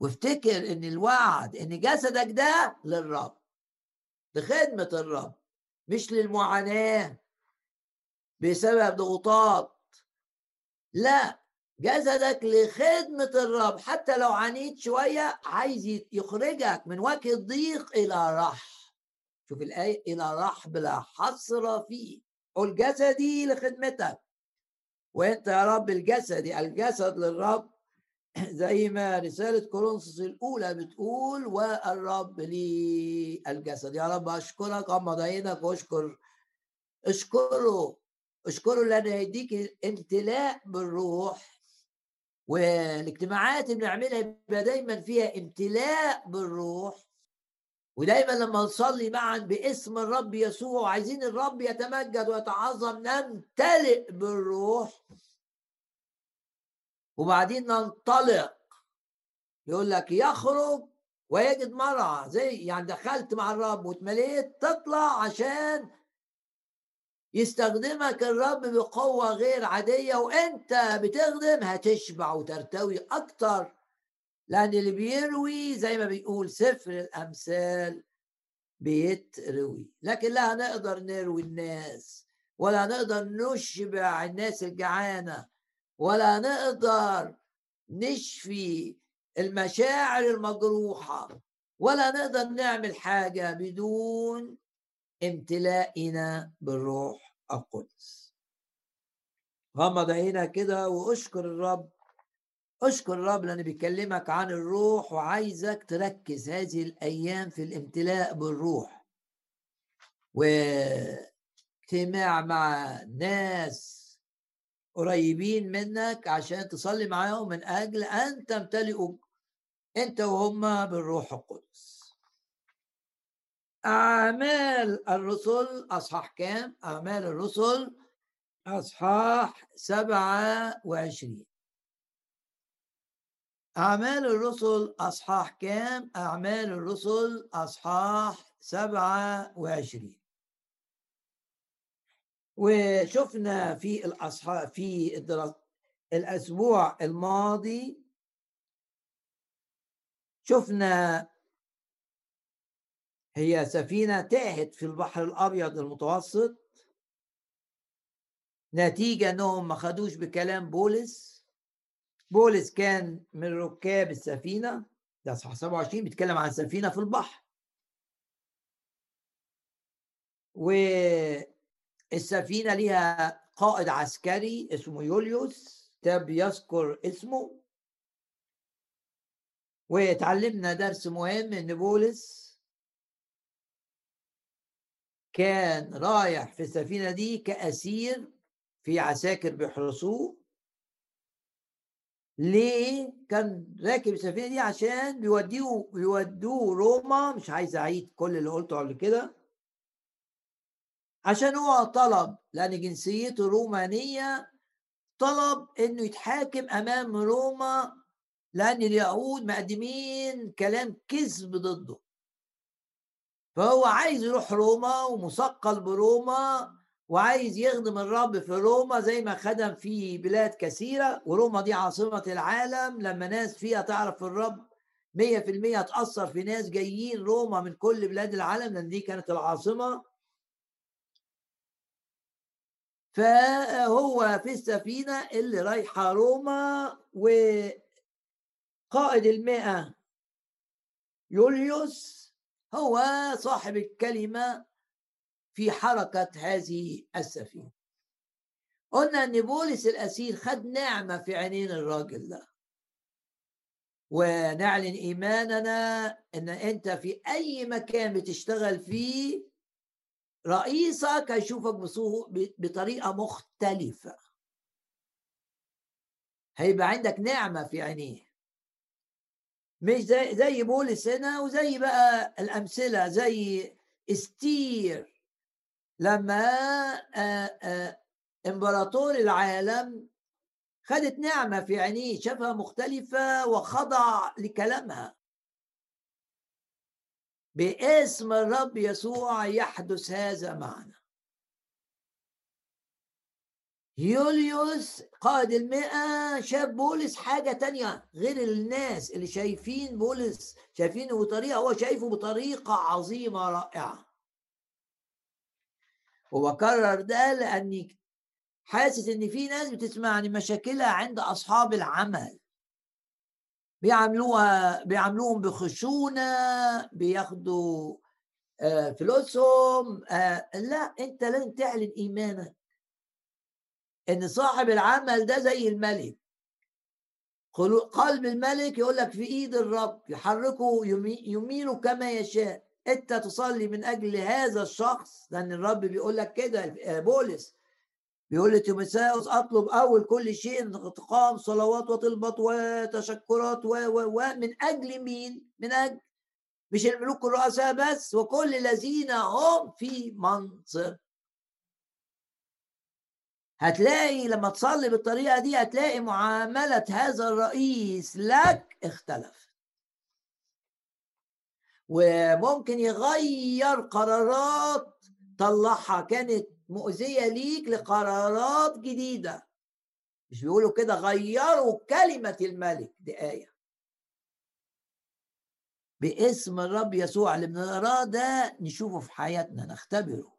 Speaker 1: وافتكر إن الوعد إن جسدك ده للرب لخدمة الرب مش للمعاناة بسبب ضغوطات. لا جسدك لخدمة الرب. حتى لو عانيت شوية عايز يخرجك من وجه الضيق إلى رح شوف الآية إلى رح بلا حصر فيه. قل جسدي لخدمتك. وأنت يا رب الجسدي الجسد للرب. زي ما رسالة كورنثوس الأولى بتقول والرب لي الجسد. يا رب أشكرك غمض عينك واشكر. اشكره اشكره لأن هيديك الامتلاء بالروح. والاجتماعات اللي بنعملها يبقى دايما فيها امتلاء بالروح. ودايما لما نصلي معا باسم الرب يسوع وعايزين الرب يتمجد ويتعظم نمتلئ بالروح. وبعدين ننطلق. يقول لك يخرج ويجد مرعى زي يعني دخلت مع الرب واتمليت تطلع عشان يستخدمك الرب بقوة غير عادية وانت بتخدم هتشبع وترتوي أكتر. لأن اللي بيروي زي ما بيقول سفر الأمثال بيتروي. لكن لا هنقدر نروي الناس ولا هنقدر نشبع الناس الجعانة ولا نقدر نشفي المشاعر المجروحة ولا نقدر نعمل حاجة بدون امتلائنا بالروح القدس. غمض عينك كده وأشكر الرب أشكر الرب لأنه بيكلمك عن الروح وعايزك تركز هذه الأيام في الامتلاء بالروح. واجتماع مع ناس قريبين منك عشان تصلي معاهم من أجل أن تمتلئوا أنت وهم بالروح القدس. أعمال الرسل أصحاح كام؟ أعمال الرسل أصحاح سبعة وعشرين. أعمال الرسل أصحاح كام؟ أعمال الرسل أصحاح سبعة وعشرين. وشفنا في الأصحاح في الدراسة الأسبوع الماضي شفنا هي سفينة تاهت في البحر الأبيض المتوسط. نتيجة أنهم ما خدوش بكلام بولس. بولس كان من ركاب السفينة ده صح 27 بيتكلم عن سفينة في البحر. والسفينة ليها قائد عسكري اسمه يوليوس كتاب يذكر اسمه. وتعلمنا درس مهم إن بولس كان رايح في السفينة دي كأسير في عساكر بيحرسوه. ليه كان راكب السفينة دي عشان بيوديه بيودوه روما؟ مش عايز أعيد كل اللي قلته قبل كده. عشان هو طلب لأن جنسيته رومانية طلب إنه يتحاكم أمام روما لأن اليهود مقدمين كلام كذب ضده. فهو عايز يروح روما ومثقل بروما وعايز يخدم الرب في روما زي ما خدم في بلاد كثيرة وروما دي عاصمة العالم. لما ناس فيها تعرف الرب مية في المية تأثر في ناس جايين روما من كل بلاد العالم لأن دي كانت العاصمة. فهو في السفينة اللي رايحة روما وقائد المئة يوليوس هو صاحب الكلمة في حركة هذه السفينة. قلنا ان بولس الأسير خد نعمة في عينين الراجل ده. ونعلن إيماننا إن أنت في أي مكان بتشتغل فيه رئيسك هيشوفك بطريقة مختلفة. هيبقى عندك نعمة في عينيه. مش زي زي بولس هنا وزي بقى الأمثلة زي استير لما إمبراطور العالم خدت نعمة في عينيه شافها مختلفة وخضع لكلامها. باسم الرب يسوع يحدث هذا معنا. يوليوس قائد المئة شاف بولس حاجة تانية غير الناس اللي شايفين بولس شايفينه بطريقة هو شايفه بطريقة عظيمة رائعة. هو كرر ده لأن حاسس إن في ناس بتسمعني مشاكلها عند أصحاب العمل. بيعملوها بيعملوهم بخشونة بياخدوا آه، فلوسهم آه، لا أنت لازم تعلن إيمانك إن صاحب العمل ده زي الملك. قلب الملك يقول لك في إيد الرب يحركه يمينه كما يشاء. أنت تصلي من أجل هذا الشخص؟ لأن الرب بيقول لك كده آه، بولس بيقول لتيموثاوس أطلب أول كل شيء تقام صلوات وطلبات وتشكرات و و من أجل مين؟ من أجل مش الملوك الرؤساء بس وكل الذين هم في منصب. هتلاقي لما تصلي بالطريقة دي هتلاقي معاملة هذا الرئيس لك اختلف. وممكن يغير قرارات طلعها. كانت مؤذية ليك لقرارات جديدة. مش بيقولوا كده غيروا كلمة الملك. دي إيه باسم الرب يسوع اللي بنقراه ده نشوفه في حياتنا نختبره.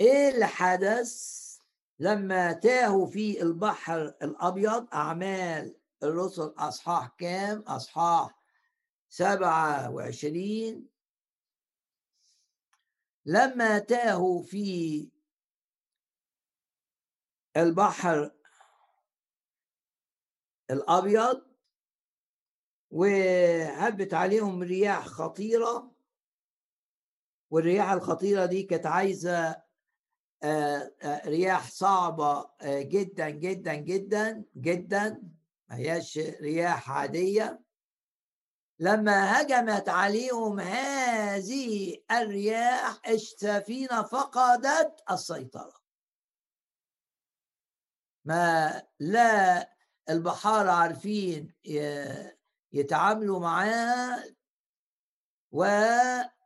Speaker 1: إيه اللي حدث لما تاهوا في البحر الأبيض؟ أعمال الرسل أصحاح كام؟ أصحاح سبعة وعشرين. لما تاهوا في البحر الأبيض وهبت عليهم رياح خطيرة والرياح الخطيرة دي كانت عايزة آه، آه، رياح صعبة آه، جدا جدا جدا جدا. هياش رياح عادية. لما هجمت عليهم هذه الرياح السفينه فقدت السيطرة. ما لا البحار عارفين يتعاملوا معاه وتاهت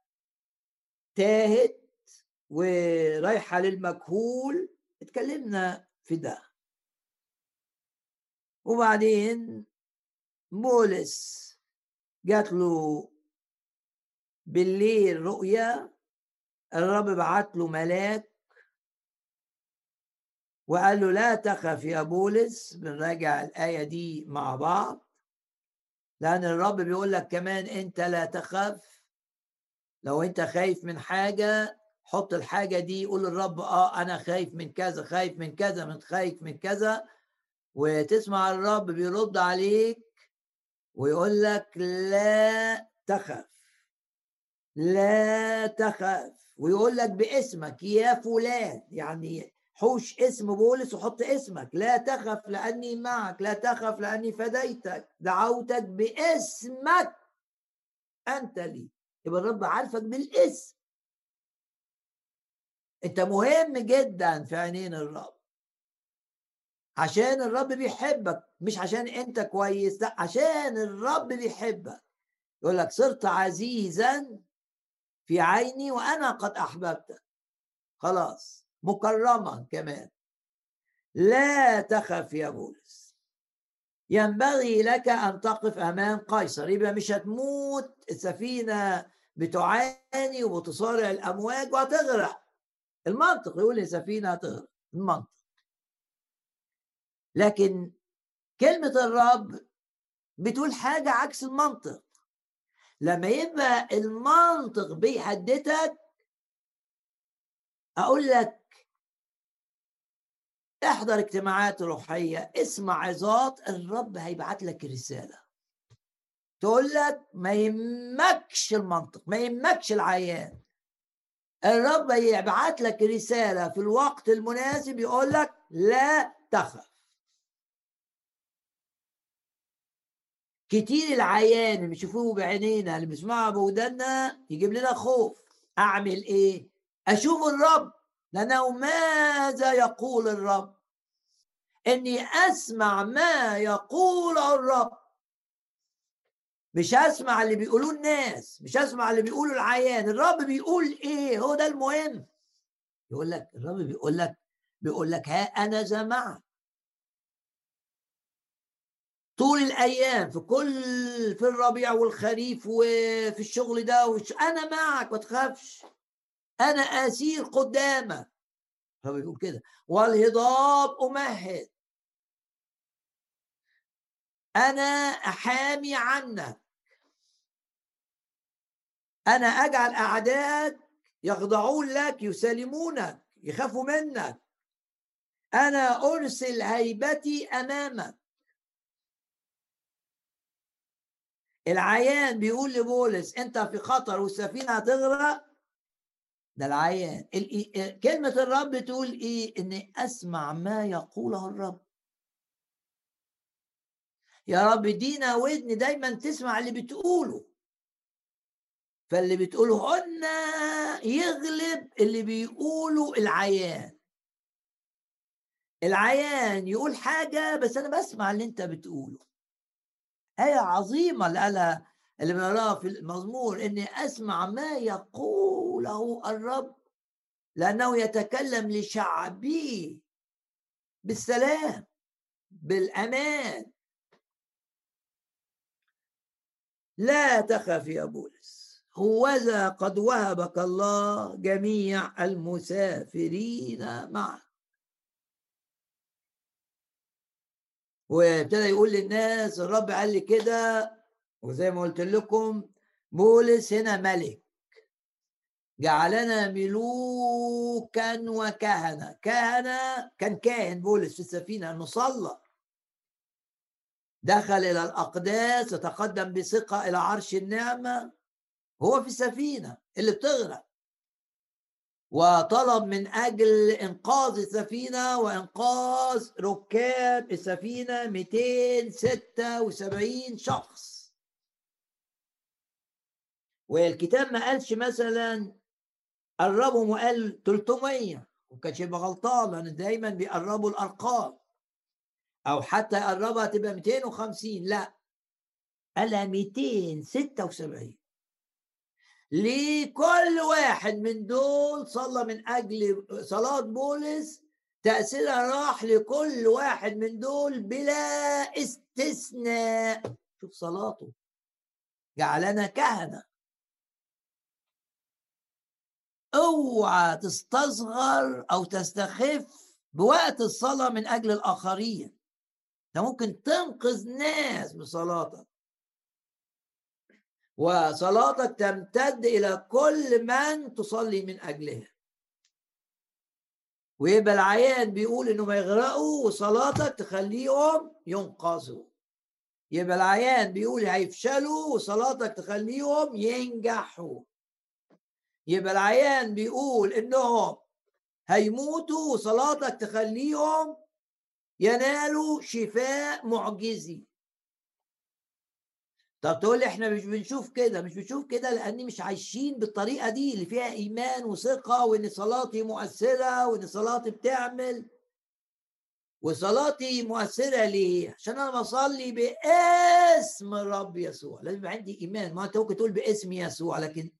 Speaker 1: ورايحة للمجهول اتكلمنا في ده. وبعدين بولس جات له بالليل رؤيا الرب بعت له ملاك وقال له لا تخف يا بولس بنراجع الآية دي مع بعض. لأن الرب بيقول لك كمان أنت لا تخاف لو أنت خايف من حاجة حط الحاجة دي قول للرب آه أنا خايف من كذا خايف من كذا من خايف من كذا. وتسمع الرب بيرد عليك ويقول لك لا تخف لا تخف. ويقول لك باسمك يا فلان يعني حوش اسم بولس وحط اسمك. لا تخف لأني معك لا تخف لأني فديتك. دعوتك باسمك أنت لي. يبقى الرب عارفك بالاسم. أنت مهم جدا في عينين الرب. عشان الرب بيحبك مش عشان أنت كويس لا عشان الرب بيحبك. يقول لك صرت عزيزا في عيني وأنا قد أحببتك. خلاص مكرما كمان. لا تخف يا بولس. ينبغي لك أن تقف أمام قيصر. يبقى مش هتموت السفينة بتعاني وبتصارع الأمواج وهتغرق. المنطق يقول السفينة هتغرق. المنطق. لكن كلمة الرب بتقول حاجة عكس المنطق. لما يبقى المنطق بيحددك أقول لك احضر اجتماعات روحية اسمع عظات الرب هيبعت لك رسالة. تقول لك ما يهمكش المنطق ما يهمكش العيان. الرب يبعت لك رسالة في الوقت المناسب يقول لك لا تخف. كتير العيان اللي بيشوفوه بعينينا اللي بيسمعوا بودنا يجيب لنا خوف. أعمل إيه؟ أشوف الرب. لأنه ماذا يقول الرب؟ إني أسمع ما يقول الرب. مش أسمع اللي بيقولوه الناس مش أسمع اللي بيقوله العيان. الرب بيقول إيه؟ هو ده المهم. يقول لك الرب بيقول لك بيقول لك ها أنا ذا طول الأيام في كل في الربيع والخريف وفي الشغل ده وش أنا معك ما تخافش. أنا أسير قدامك. هو بيقول كده. والهضاب أمهد. أنا أحامي عنك. أنا أجعل أعداءك يخضعون لك يسالمونك يخافوا منك. أنا أرسل هيبتي أمامك. العيان بيقول لبولس أنت في خطر والسفينة هتغرق؟ ده العيان. كلمة الرب تقول إيه؟ إني أسمع ما يقوله الرب. يا رب ادينا ودن دايما تسمع اللي بتقوله. فاللي بتقوله قلنا يغلب اللي بيقوله العيان. العيان يقول حاجة بس أنا بسمع اللي أنت بتقوله. آية عظيمة اللي قالها اللي بنقراها في المزمور إني أسمع ما يقوله الرب لأنه يتكلم لشعبه بالسلام بالأمان. لا تخف يا بولس هوذا قد وهبك الله جميع المسافرين معك. وابتدى يقول للناس الرب قال لي كده وزي ما قلت لكم بولس هنا ملك. جعلنا ملوكا وكهنة. كهنة كان كاهن بولس في السفينة أنه صلى دخل إلى الأقداس وتقدم بثقة إلى عرش النعمة هو في السفينة اللي بتغرق. وطلب من أجل إنقاذ السفينة وإنقاذ ركاب السفينة 276 شخص. والكتاب ما قالش مثلا قربهم وقال 300 وكانش يبقى غلطان لأن دايما بيقربوا الأرقام. أو حتى يقربها تبقى 250 لا. قالها 276 لكل واحد من دول صلى من أجل صلاة بولس تأثيرها راح لكل واحد من دول بلا استثناء. شوف صلاته. جعلنا كهنة. اوعى تستصغر أو تستخف بوقت الصلاة من أجل الآخرين. أنت ممكن تنقذ ناس بصلاتك. وصلاتك تمتد إلى كل من تصلي من اجلهم ويبقى العيان بيقول انه ما يغرقوا وصلاتك تخليهم ينقذوا. يبقى العيان بيقول هيفشلوا وصلاتك تخليهم ينجحوا. يبقى العيان بيقول إنهم هيموتوا وصلاتك تخليهم ينالوا شفاء معجزي. طب تقول لي إحنا مش بنشوف كده مش بنشوف كده لأن مش عايشين بالطريقة دي اللي فيها إيمان وثقة وإن صلاتي مؤثرة وإن صلاتي بتعمل. وصلاتي مؤثرة ليه؟ عشان أنا بصلي باسم الرب يسوع. لازم يبقى عندي إيمان. ما أنت ممكن تقول باسم يسوع لكن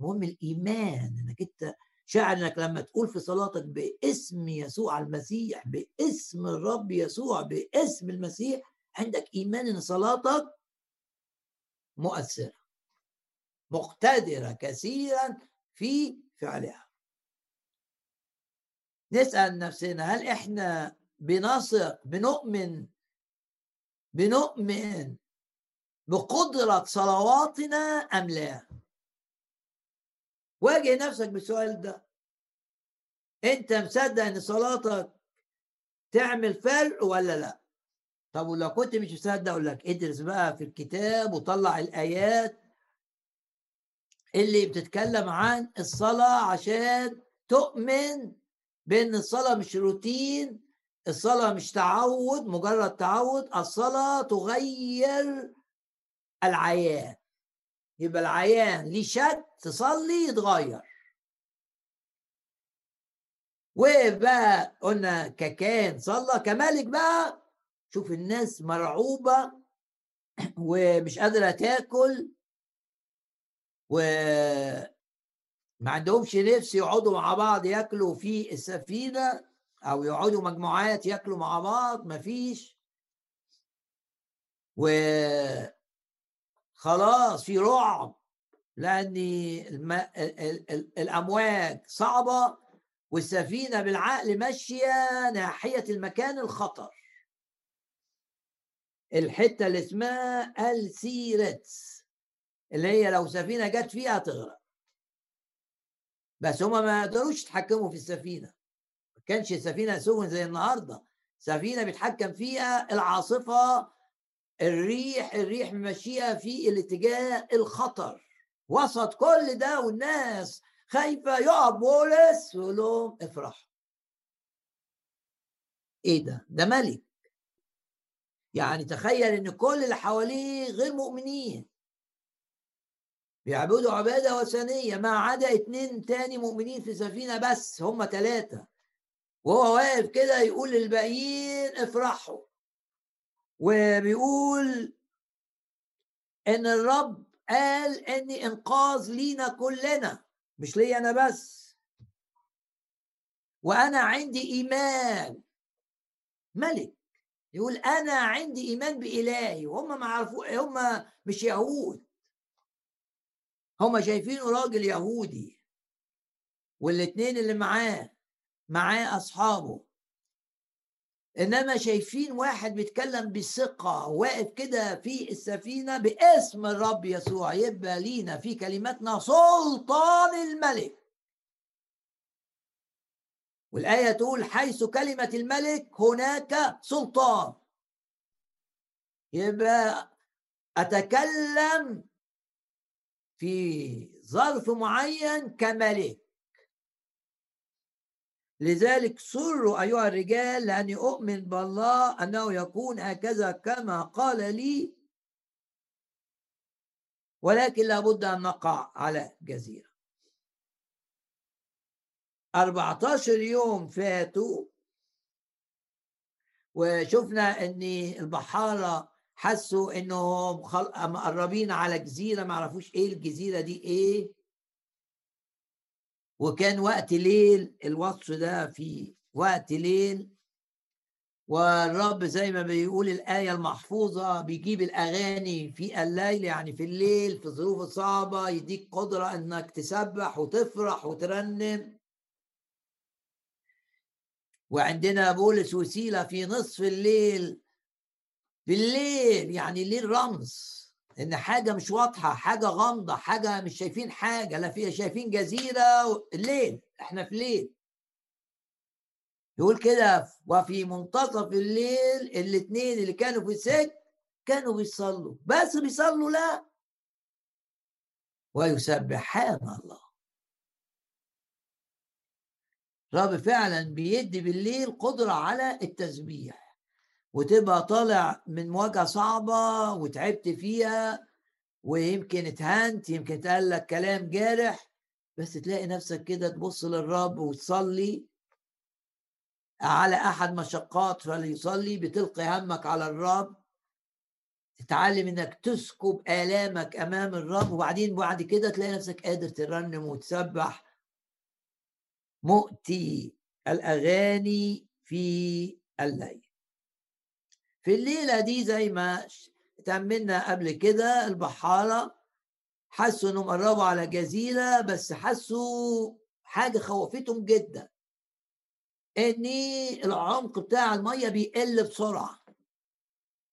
Speaker 1: المهم الإيمان إنك أنت شاعر إنك لما تقول في صلاتك باسم يسوع المسيح باسم الرب يسوع باسم المسيح عندك إيمان إن صلاتك مؤثرة مقتدرة كثيرا في فعلها. نسأل نفسنا هل إحنا بنثق بنؤمن بنؤمن بقدرة صلواتنا أم لا؟ واجه نفسك بالسؤال ده. أنت مصدق إن صلاتك تعمل فرق ولا لا؟ طب ولو كنت مش مصدق أقول لك ادرس بقى في الكتاب وطلع الآيات اللي بتتكلم عن الصلاة عشان تؤمن بأن الصلاة مش روتين الصلاة مش تعود مجرد تعود الصلاة تغير العيان. يبقى العيان ليه شك تصلي يتغير. وبقى قلنا ككان صلى كملك بقى شوف الناس مرعوبة ومش قادرة تاكل و ما عندهمش نفس يقعدوا مع بعض ياكلوا في السفينة أو يقعدوا مجموعات ياكلوا مع بعض مفيش. و خلاص في رعب لأن الأمواج صعبة والسفينة بالعقل ماشية ناحية المكان الخطر. الحتة اللي اسمها السيرتس اللي هي لو سفينة جت فيها تغرق بس هما ما يقدروش يتحكموا في السفينة. ما كانش السفينة سفن زي النهاردة. سفينة بيتحكم فيها العاصفة الريح الريح ماشية في الاتجاه الخطر. وسط كل ده والناس خايفة يقف بولس ويقول لهم افرحوا. إيه ده؟ ده ملك. يعني تخيل إن كل اللي حواليه غير مؤمنين. بيعبدوا عبادة وثنية ما عدا اتنين تاني مؤمنين في سفينة بس هم ثلاثة وهو واقف كده يقول للباقيين افرحوا. وبيقول إن الرب قال اني إنقاذ لينا كلنا مش لي أنا بس. وأنا عندي إيمان. ملك. يقول أنا عندي إيمان بإلهي وهم ما عرفوا هم مش يهود. هم شايفينه راجل يهودي والاثنين اللي معاه معاه أصحابه. إنما شايفين واحد بيتكلم بثقة واقف كده في السفينة باسم الرب يسوع يبقى لينا في كلماتنا سلطان الملك. والآية تقول حيث كلمة الملك هناك سلطان. يبقى أتكلم في ظرف معين كملك. لذلك سروا أيها الرجال لأني أؤمن بالله أنه يكون هكذا كما قال لي. ولكن لابد أن نقع على جزيرة. 14 يوم فاتوا وشفنا إن البحارة حسوا إنهم مقربين على جزيرة ما عرفوش إيه الجزيرة دي إيه. وكان وقت ليل الوصف ده في وقت ليل. والرب زي ما بيقول الآية المحفوظة بيجيب الأغاني في الليل يعني في الليل في الظروف الصعبة يديك قدرة إنك تسبح وتفرح وترنم. وعندنا بولس وسيلة في نصف الليل. بالليل يعني الليل رمز إن حاجة مش واضحة حاجة غامضة حاجة مش شايفين حاجة لا فيها شايفين جزيرة الليل إحنا في ليل يقول كده وفي منتصف الليل الاثنين اللي كانوا في السجن كانوا بيصلوا. بس بيصلوا لا. ويسبحان الله. رب فعلا بيدي بالليل قدرة على التسبيح وتبقى طالع من مواجهة صعبة وتعبت فيها ويمكن اتهنت يمكن اتقال لك كلام جارح بس تلاقي نفسك كده تبص للرب وتصلي على أحد مشقات فليصلي بتلقي همك على الرب. تتعلم إنك تسكب آلامك أمام الرب وبعدين بعد كده تلاقي نفسك قادر ترنم وتسبح مؤتي الأغاني في الليل. في الليلة دي زي ما تأملنا قبل كده البحارة حسوا إنهم قربوا على جزيرة بس حسوا حاجة خوفتهم جدا. إن العمق بتاع المية بيقل بسرعة.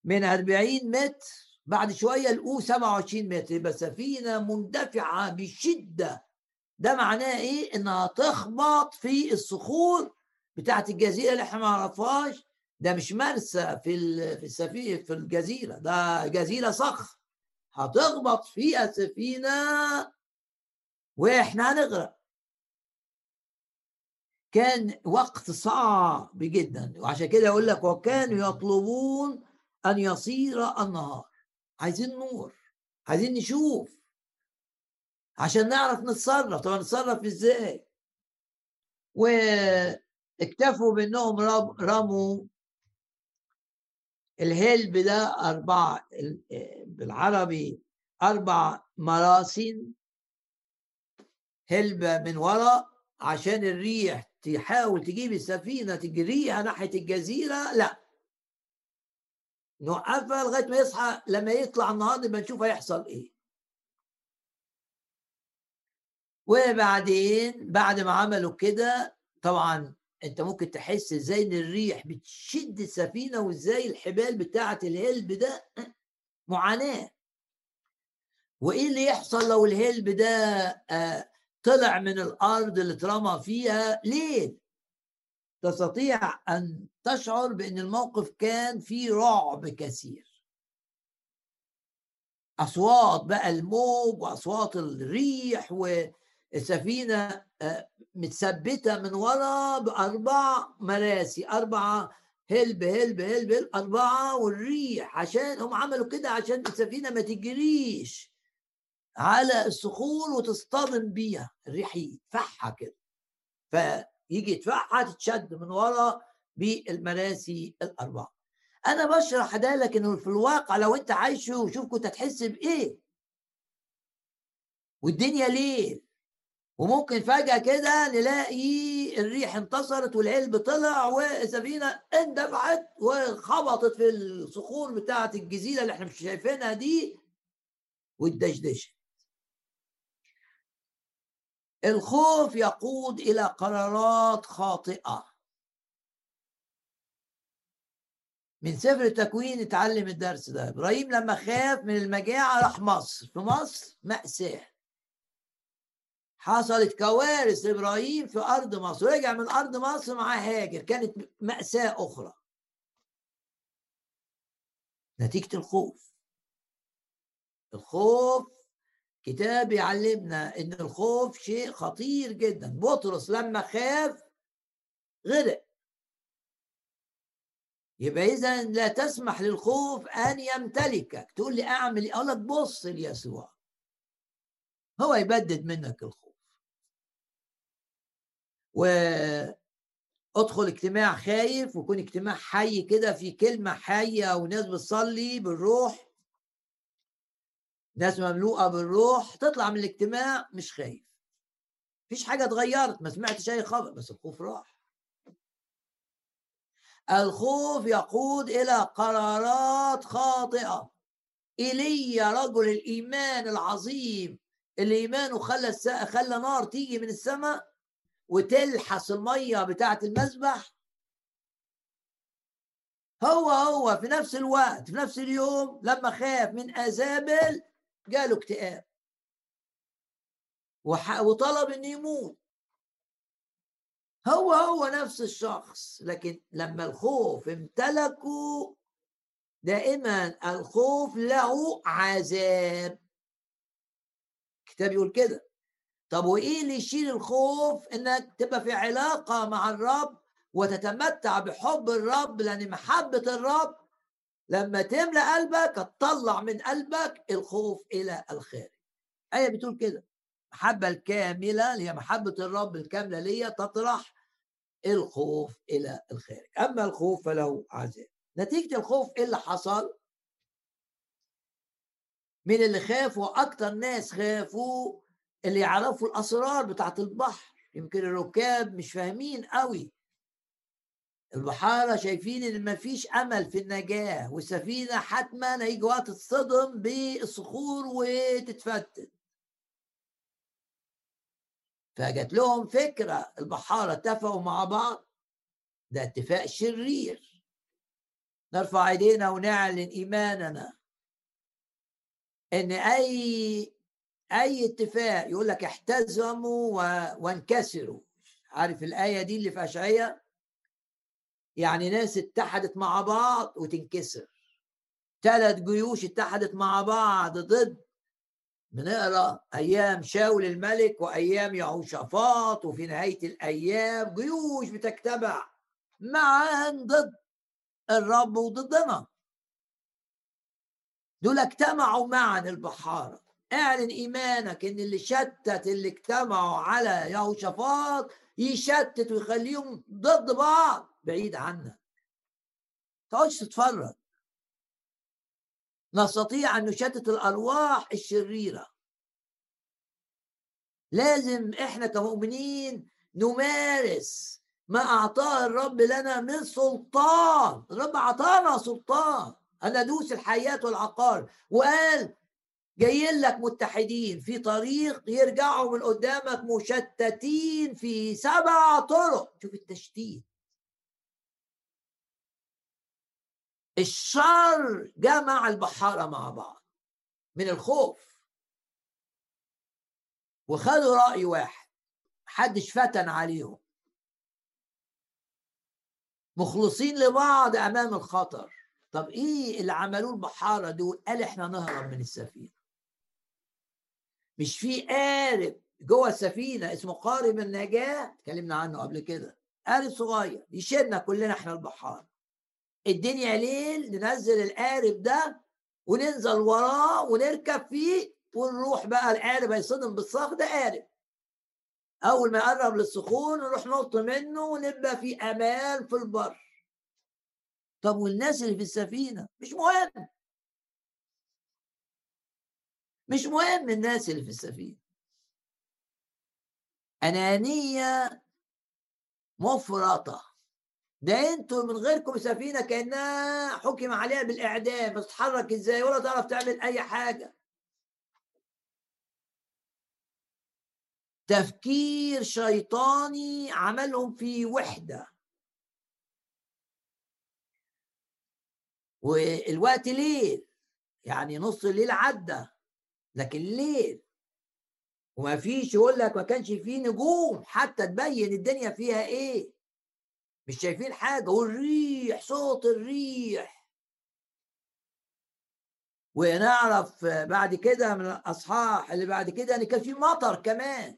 Speaker 1: من 40 متر بعد شوية لقوه 27 متر يبقى سفينة مندفعة بشدة. ده معناه إيه؟ إنها تخبط في الصخور بتاعت الجزيرة اللي إحنا ما نعرفهاش. ده مش مرسى في في السفينه في الجزيرة. ده جزيرة صخر. هتخبط فيها سفينه وإحنا هنغرق. كان وقت صعب جدا. وعشان كده يقول لك وكانوا يطلبون أن يصير النهار. عايزين نور. عايزين نشوف. عشان نعرف نتصرف. طب نتصرف إزاي؟ واكتفوا بإنهم رموا الهلب ده أربعة بالعربي أربع مراسين هلبة من وراء عشان الريح تحاول تجيب السفينة تجريها ناحية الجزيرة. لا. نوقفها لغاية ما يصحى لما يطلع النهار نبقى نشوف هيحصل إيه. وبعدين بعد ما عملوا كده طبعا أنت ممكن تحس إزاي إن الريح بتشد السفينة وإزاي الحبال بتاعة الهلب ده معاناة. وإيه اللي يحصل لو الهلب ده آه، طلع من الأرض اللي اترمى فيها؟ ليل تستطيع أن تشعر بإن الموقف كان فيه رعب كثير. أصوات بقى الموج وأصوات الريح والسفينه آه، متثبتة من ورا بأربع مراسي أربعة هلب هلب هلب, أربعة والريح. عشان هم عملوا كده عشان السفينة ما تجريش على الصخور وتصطدم بيها. الريح يدفعها كده. فيجي يدفعها تتشد من ورا بالمراسي الأربعة. أنا بشرح ده لك انه في الواقع لو أنت عايشه وشوف كنت هتحس بإيه. والدنيا ليل. وممكن فجأة كده نلاقي الريح انتصرت والعلب طلع والسفينة اندفعت وخبطت في الصخور بتاعة الجزيرة اللي إحنا مش شايفينها دي واتدشدشت الخوف يقود إلى قرارات خاطئة. من سفر التكوين اتعلم الدرس ده. إبراهيم لما خاف من المجاعة راح مصر. في مصر مأساة. حصلت كوارث لإبراهيم في أرض مصر. رجع من أرض مصر مع هاجر. كانت مأساة أخرى. نتيجة الخوف. الخوف كتاب يعلمنا إن الخوف شيء خطير جدا. بطرس لما خاف غرق. يبقى اذا لا تسمح للخوف أن يمتلكك. تقول لي أعمل إيه؟ أقول لك بص ليسوع. هو يبدد منك الخوف. وادخل اجتماع خايف ويكون اجتماع حي كده في كلمة حية وناس بتصلي بالروح. ناس مملوءة بالروح تطلع من الاجتماع مش خايف. مفيش حاجة اتغيرت ما سمعتش أي خبر بس الخوف راح. الخوف يقود إلى قرارات خاطئة. إيليا رجل الإيمان العظيم. اللي إيمانه خلى خلى نار تيجي من السماء وتلحس المية بتاعه المذبح. هو هو في نفس الوقت في نفس اليوم لما خاف من آزابل جاله اكتئاب. وطلب إنه يموت. هو هو نفس الشخص لكن لما الخوف امتلكه دائما الخوف له عذاب. الكتاب يقول كده. طب وإيه اللي يشيل الخوف؟ إنك تبقى في علاقة مع الرب وتتمتع بحب الرب لأن محبة الرب لما تملى قلبك تطلع من قلبك الخوف إلى الخارج. إيه بتقول كده المحبة الكاملة اللي هي محبة الرب الكاملة ليا تطرح الخوف إلى الخارج. أما الخوف فله عذاب. نتيجة الخوف إيه اللي حصل؟ من اللي خافوا أكتر ناس خافوا اللي يعرفوا الأسرار بتاعت البحر. يمكن الركاب مش فاهمين قوي. البحارة شايفين إن مفيش أمل في النجاة والسفينة حتما هيجي وقت تصطدم بالصخور وتتفتت. فجت لهم فكرة البحارة اتفقوا مع بعض. ده اتفاق شرير. نرفع إيدينا ونعلن إيماننا إن أي أي اتفاق يقول لك احتزموا وانكسروا. عارف الآية دي اللي في اشعياء يعني ناس اتحدت مع بعض وتنكسر. ثلاث جيوش اتحدت مع بعض ضد بنقرا أيام شاول الملك وأيام يهوشافاط وفي نهاية الأيام جيوش بتجتمع معا ضد الرب وضدنا. دول اجتمعوا معا البحارة. اعلن إيمانك إن اللي شتت اللي اجتمعوا على يهوشافاط يشتت ويخليهم ضد بعض بعيد عنك. تقعدش تتفرج. نستطيع أن نشتت الأرواح الشريرة. لازم إحنا كمؤمنين نمارس ما أعطاه الرب لنا من سلطان. الرب أعطانا سلطان. أن ندوس الحياة والعقار. وقال جايين لك متحدين في طريق يرجعوا من قدامك مشتتين في سبع طرق. شوف التشتيت. الشر جمع البحارة مع بعض من الخوف. وخدوا رأي واحد. محدش فتن عليهم. مخلصين لبعض أمام الخطر. طب إيه اللي عملوه البحارة دول؟ قال إحنا نهرب من السفينة. مش في قارب جوه السفينة اسمه قارب النجاة اتكلمنا عنه قبل كده. قارب صغير يشيلنا كلنا إحنا البحارة الدنيا ليل ننزل القارب ده وننزل وراه ونركب فيه ونروح بقى القارب هيصدم بالصخر ده قارب. أول ما يقرب للصخور نروح نط منه ونبقى في أمان في البر. طب والناس اللي في السفينة؟ مش مهم. مش مهم الناس اللي في السفينة. أنانية مفرطة. ده أنتوا من غيركم سفينة كأنها حكم عليها بالإعدام بتتحرك إزاي؟ ولا تعرف تعمل أي حاجة. تفكير شيطاني عملهم في وحدة. والوقت ليل يعني نص الليل عدى. لكن ليل وما فيش يقول لك ما كانش فيه نجوم حتى تبين الدنيا فيها إيه؟ مش شايفين حاجة والريح صوت الريح. ونعرف بعد كده من الأصحاح اللي بعد كده إن كان في مطر كمان.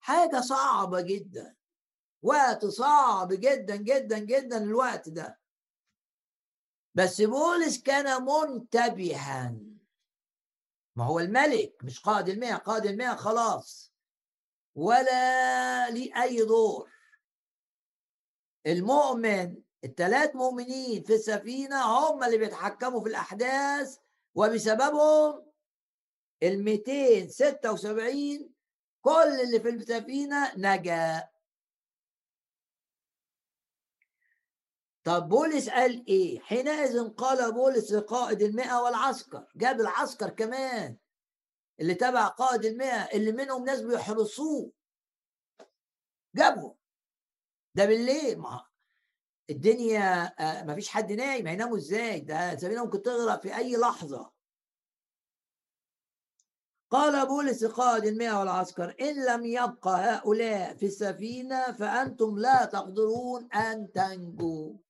Speaker 1: حاجة صعبة جدا. وقت صعب جدا جدا جدا الوقت ده. بس بولس كان منتبها. ما هو الملك مش قائد المئة قائد المئة خلاص. ولا ليه أي دور. المؤمن الثلاث مؤمنين في السفينة هم اللي بيتحكموا في الأحداث وبسببهم ال 276 كل اللي في السفينة نجا. طب بولس قال إيه؟ حينئذ قال بولس لقائد المئة والعسكر. جاب العسكر كمان اللي تبع قائد المئة اللي منهم ناس بيحرسوه. جابهم. ده بالليل. ما الدنيا آه، ما فيش حد نايم. هيناموا إزاي؟ ده السفينه ممكن تغرق في أي لحظة. قال بولس قائد المئة والعسكر إن لم يبقى هؤلاء في السفينة فأنتم لا تقدرون أن تنجوا.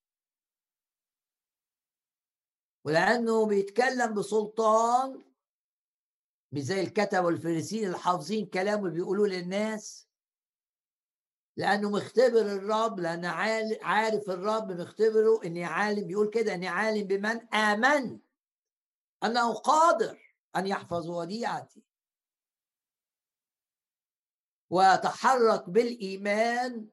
Speaker 1: ولأنه بيتكلم بسلطان مش زي الكتب والفريسين اللي حافظين كلامه بيقولوا للناس. لأنه مختبر الرب لأن عارف الرب مختبره إني عالم بيقول كده إني عالم بمن آمن. أنه قادر أن يحفظ وديعتي. وتحرك بالإيمان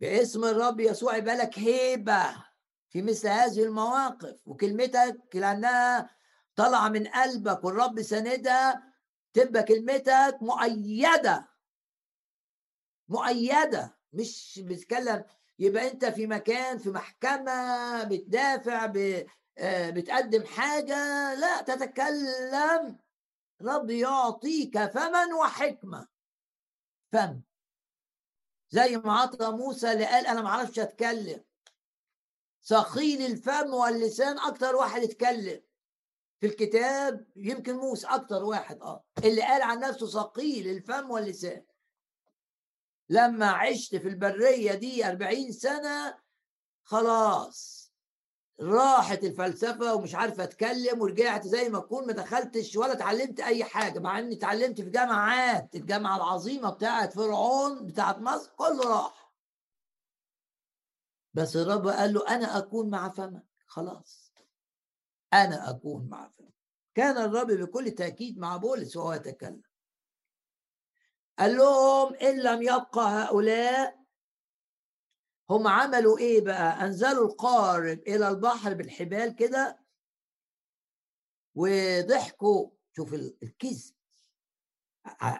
Speaker 1: باسم الرب يسوع يبقى لك هيبة. في مثل هذه المواقف وكلمتك لأنها طالعة من قلبك والرب سندها تبقى كلمتك مؤيدة. مؤيدة مش بتتكلم يبقى أنت في مكان في محكمة بتدافع آه، بتقدم حاجة. لا تتكلم. رب يعطيك فما وحكمة. فم. زي ما عطى موسى اللي قال أنا ما أعرفش أتكلم. ثقيل الفم واللسان أكتر واحد اتكلم في الكتاب يمكن موسى أكتر واحد آه اللي قال عن نفسه ثقيل الفم واللسان. لما عشت في البرية دي أربعين سنة خلاص راحت الفلسفة ومش عارفة أتكلم ورجعت زي ما أكون ما دخلتش ولا اتعلمت أي حاجة مع إني اتعلمت في جامعات الجامعة العظيمة بتاعت فرعون بتاعت مصر كله راح. بس الرب قال له أنا أكون مع فمك. خلاص. أنا أكون مع فمك. كان الرب بكل تأكيد مع بولس وهو يتكلم. قال لهم إن لم يبقى هؤلاء هم عملوا إيه بقى؟ أنزلوا القارب إلى البحر بالحبال كده وضحكوا. شوف الكذب.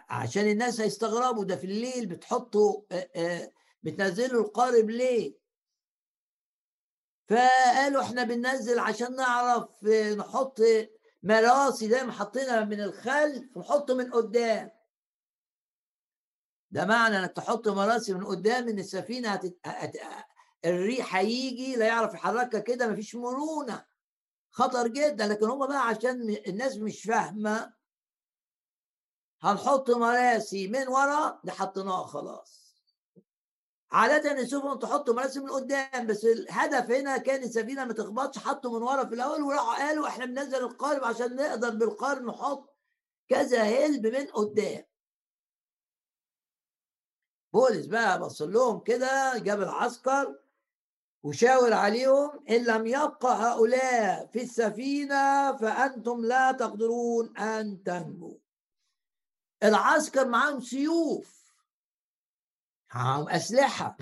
Speaker 1: عشان الناس هيستغربوا ده في الليل بتحطوا بتنزلوا القارب ليه؟ فقالوا إحنا بننزل عشان نعرف نحط مراسي زي ما حطينا من الخلف نحط من قدام. ده معنى انك تحط مراسي من قدام ان السفينة هتت... هت... الريح هيجي لا يعرف يحركها كده مفيش مرونة. خطر جدا لكن هم بقى عشان الناس مش فاهمة هنحط مراسي من ورا ده حطيناها خلاص. عادة السفن تحط مراسي من قدام بس الهدف هنا كان السفينة ما تخبطش حطوا من ورا في الأول وراحوا قالوا إحنا بننزل القارب عشان نقدر بالقارب نحط كذا هلب من قدام. بولس بقى بص لهم كده جاب العسكر وشاور عليهم إن لم يبقى هؤلاء في السفينة فأنتم لا تقدرون أن تنجوا العسكر معاهم سيوف. معاهم أسلحة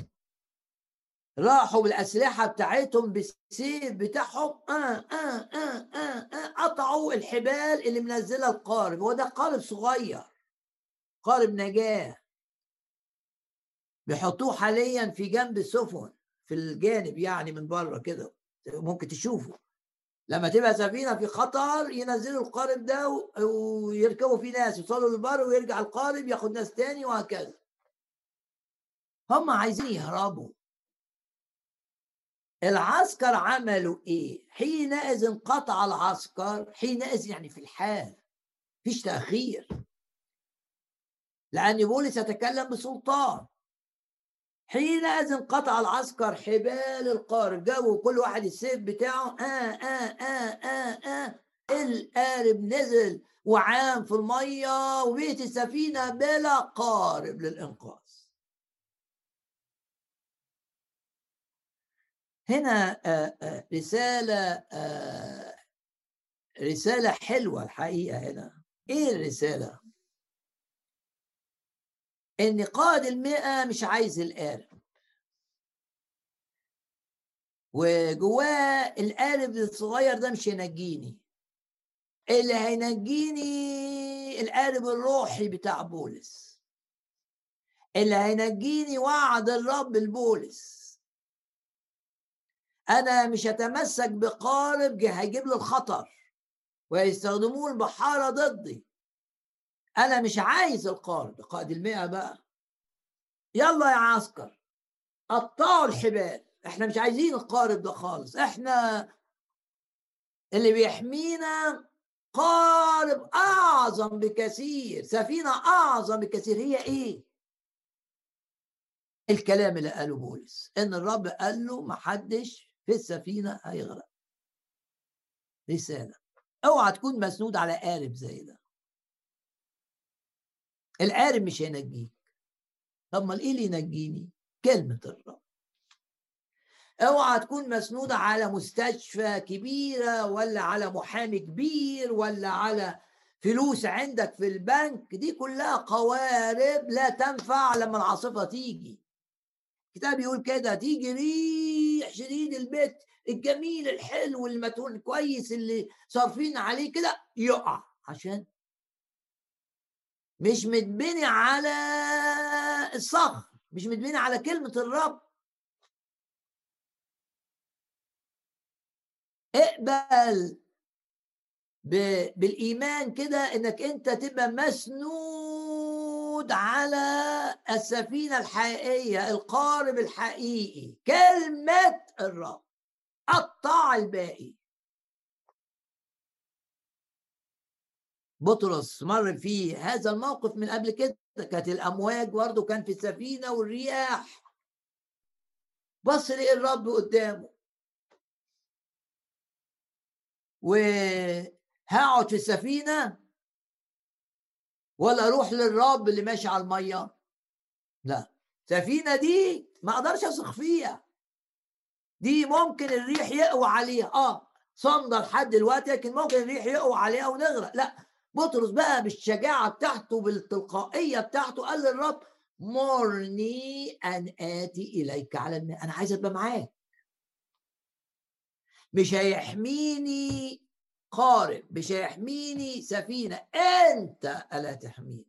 Speaker 1: راحوا بالأسلحة بتاعتهم بالسيف بتاعهم. آه آه آه آه آه قطعوا الحبال اللي منزلها القارب. هو ده قارب صغير قارب نجاة. بيحطوه حاليا في جنب السفن في الجانب يعني من بره كده ممكن تشوفه. لما تبقى سفينة في خطر ينزلوا القارب ده ويركبوا فيه ناس يوصلوا للبر ويرجع القارب ياخد ناس تاني وهكذا. هم عايزين يهربوا. العسكر عملوا إيه؟ حينئذ انقطع العسكر حينئذ يعني في الحال فيش تأخير لأن بولس يتكلم بسلطان. حينئذ انقطع العسكر حبال القارب جابوا كل واحد السيف بتاعه آه آه آه آه آه. القارب نزل وعام في المية وبيت السفينة بلا قارب للإنقاذ. هنا رسالة رسالة حلوة الحقيقة هنا. إيه الرسالة؟ إن قائد المئة مش عايز القارب. وجواه القارب الصغير ده مش هينجيني. اللي هينجيني القارب الروحي بتاع بولس. اللي هينجيني وعد الرب لبولس أنا مش هتمسك بقارب هيجيب لي الخطر ويستخدموه البحارة ضدي. أنا مش عايز القارب. قائد المئة بقى. يلا يا عسكر. قطعوا الحبال إحنا مش عايزين القارب ده خالص. إحنا اللي بيحمينا قارب أعظم بكثير سفينة أعظم بكثير. هي إيه؟ الكلام اللي قاله بولس. إن الرب قال له ما حدش في السفينة هيغرق. رسالة اوعى تكون مسنود على قارب زي ده. القارب مش هينجيك. طب ما إيه اللي ينجيني؟ كلمة الرب. اوعى تكون مسنودة على مستشفى كبيرة ولا على محامي كبير ولا على فلوس عندك في البنك. دي كلها قوارب لا تنفع لما العاصفة تيجي. الكتاب يقول كده تيجي ريح شديد البيت الجميل الحلو المتون كويس اللي صارفين عليه كده يقع عشان مش متبني على الصخر مش متبني على كلمة الرب. اقبل بالإيمان كده إنك أنت تبقى مسنود على السفينة الحقيقية القارب الحقيقي كلمة الرب قطع الباقي. بطرس مر في هذا الموقف من قبل كده كانت الأمواج برضه كان في السفينة والرياح. بص لقي الرب قدامه. وهقعد في السفينة ولا أروح للرب اللي ماشي على الميه؟ لا. السفينه دي ما أقدرش اثق فيها. دي ممكن الريح يقوى عليها. آه صامده لحد دلوقتي لكن ممكن الريح يقوى عليها ونغرق. لا. بطرس بقى بالشجاعة بتاعته بالتلقائية بتاعته قال للرب مرني أن آتي إليك على الماء. أنا عايز أبقى معاك. مش هيحميني قارب مش هيحميني سفينة. أنت ألا تحميني.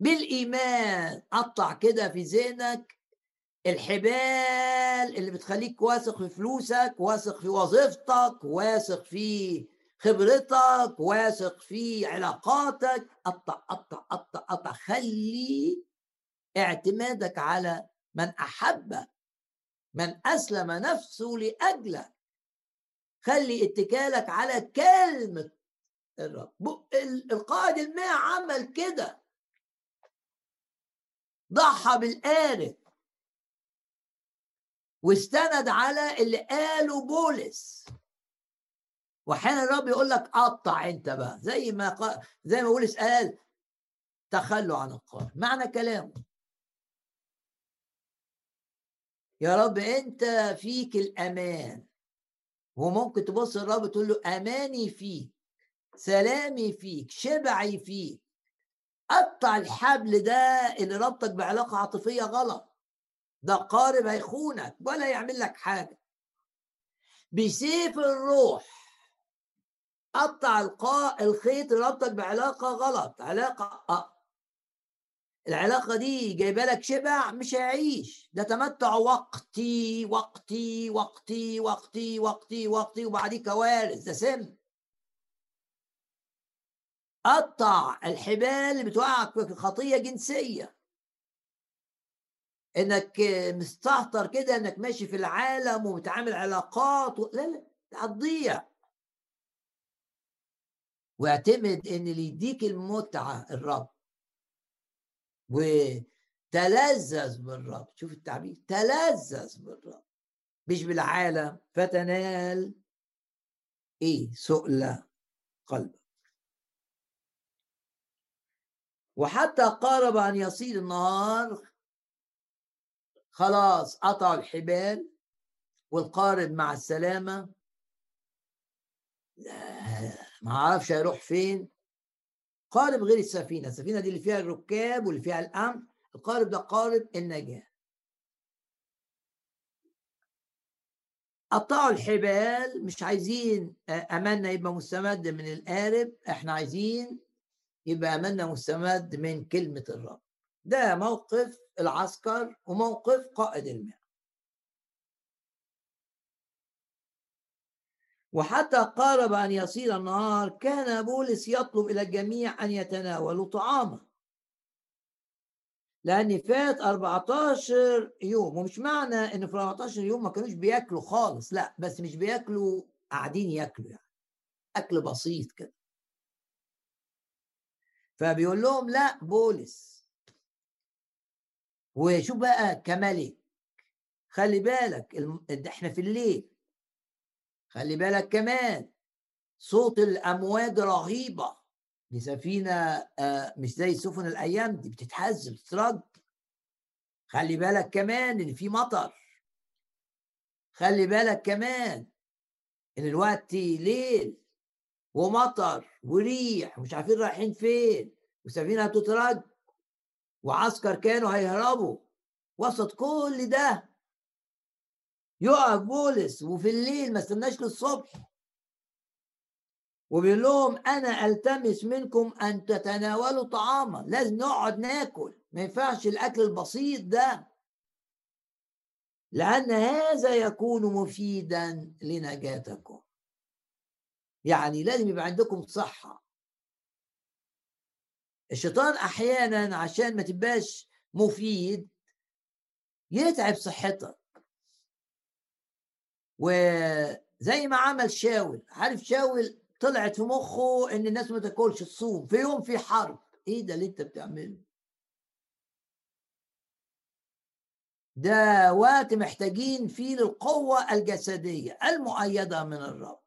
Speaker 1: بالإيمان قطع كده في ذهنك الحبال اللي بتخليك واثق في فلوسك واثق في وظيفتك واثق في خبرتك واثق في علاقاتك. قطع قطع قطع قطع خلي اعتمادك على من احبك من أسلم نفسه لأجلك. خلي اتكالك على كلمة الرب. القائد الماء عمل كده. ضحى بالقارب واستند على اللي قاله بولس. وأحيانا الرب يقول لك قطع أنت بقى. زي ما قال زي ما بولس قال تخلوا عن القول معنى كلامه. يا رب أنت فيك الأمان. وممكن تبص الرب تقول له أماني فيك سلامي فيك شبعي فيك. قطع الحبل ده اللي ربطك بعلاقة عاطفية غلط. ده قارب هيخونك ولا يعمل لك حاجة. بسيف الروح. قطع القاء الخيط اللي ربطك بعلاقة غلط علاقة. العلاقة دي جايبة لك شبع مش هيعيش. ده تمتع وقتي وقتي وقتي وقتي وقتي وقتي وبعديه كوارث. ده سم. قطع الحبال اللي بتوقعك في خطية جنسية. إنك مستهتر كده إنك ماشي في العالم وبتعامل علاقات و... لا لا هتضيع. واعتمد إن اللي يديك المتعة الرب وتلذذ بالرب. شوف التعبير. تلذذ بالرب. مش بالعالم. فتنال. إيه؟ سؤل قلبك. وحتى قارب أن يصير النهار. خلاص قطعوا الحبال. والقارب مع السلامة. ما أعرفش هيروح فين. قارب غير السفينة. السفينة دي اللي فيها الركاب واللي فيها الأمن. القارب ده قارب النجاة. قطعوا الحبال. مش عايزين املنا يبقى مستمد من القارب. إحنا عايزين يبقى املنا مستمد من كلمة الرب. ده موقف العسكر وموقف قائد الماء وحتى قارب أن يصير النهار كان بولس يطلب إلى الجميع أن يتناولوا طعاما لأن فات 14 يوم ومش معنى إن في 14 يوم ما كانوش بياكلوا خالص لا بس مش بياكلوا قاعدين ياكلوا يعني. أكل بسيط كده. فبيقول لهم لا بولس. وشوف بقى كملك. خلي بالك إحنا في الليل. خلي بالك كمان صوت الأمواج رهيبة. دي سفينه آه، مش زي سفن الأيام دي بتتهز بتترج. خلي بالك كمان إن في مطر. خلي بالك كمان إن الوقت ليل ومطر وريح ومش عارفين رايحين فين وسفينه هتترج وعسكر كانوا هيهربوا. وسط كل ده يقف بولس وفي الليل ما استناش للصبح. وبيقول لهم أنا ألتمس منكم أن تتناولوا طعاما لازم نقعد ناكل ما ينفعش الأكل البسيط ده. لأن هذا يكون مفيدا لنجاتكم. يعني لازم يبقى عندكم صحة. الشيطان أحيانا عشان ما تبقاش مفيد يتعب صحتك. وزي ما عمل شاول عارف شاول طلعت في مخه إن الناس ما تاكلش الصوم في يوم في حرب. إيه ده اللي أنت بتعمله؟ ده وقت محتاجين فيه للقوة الجسدية المؤيدة من الرب.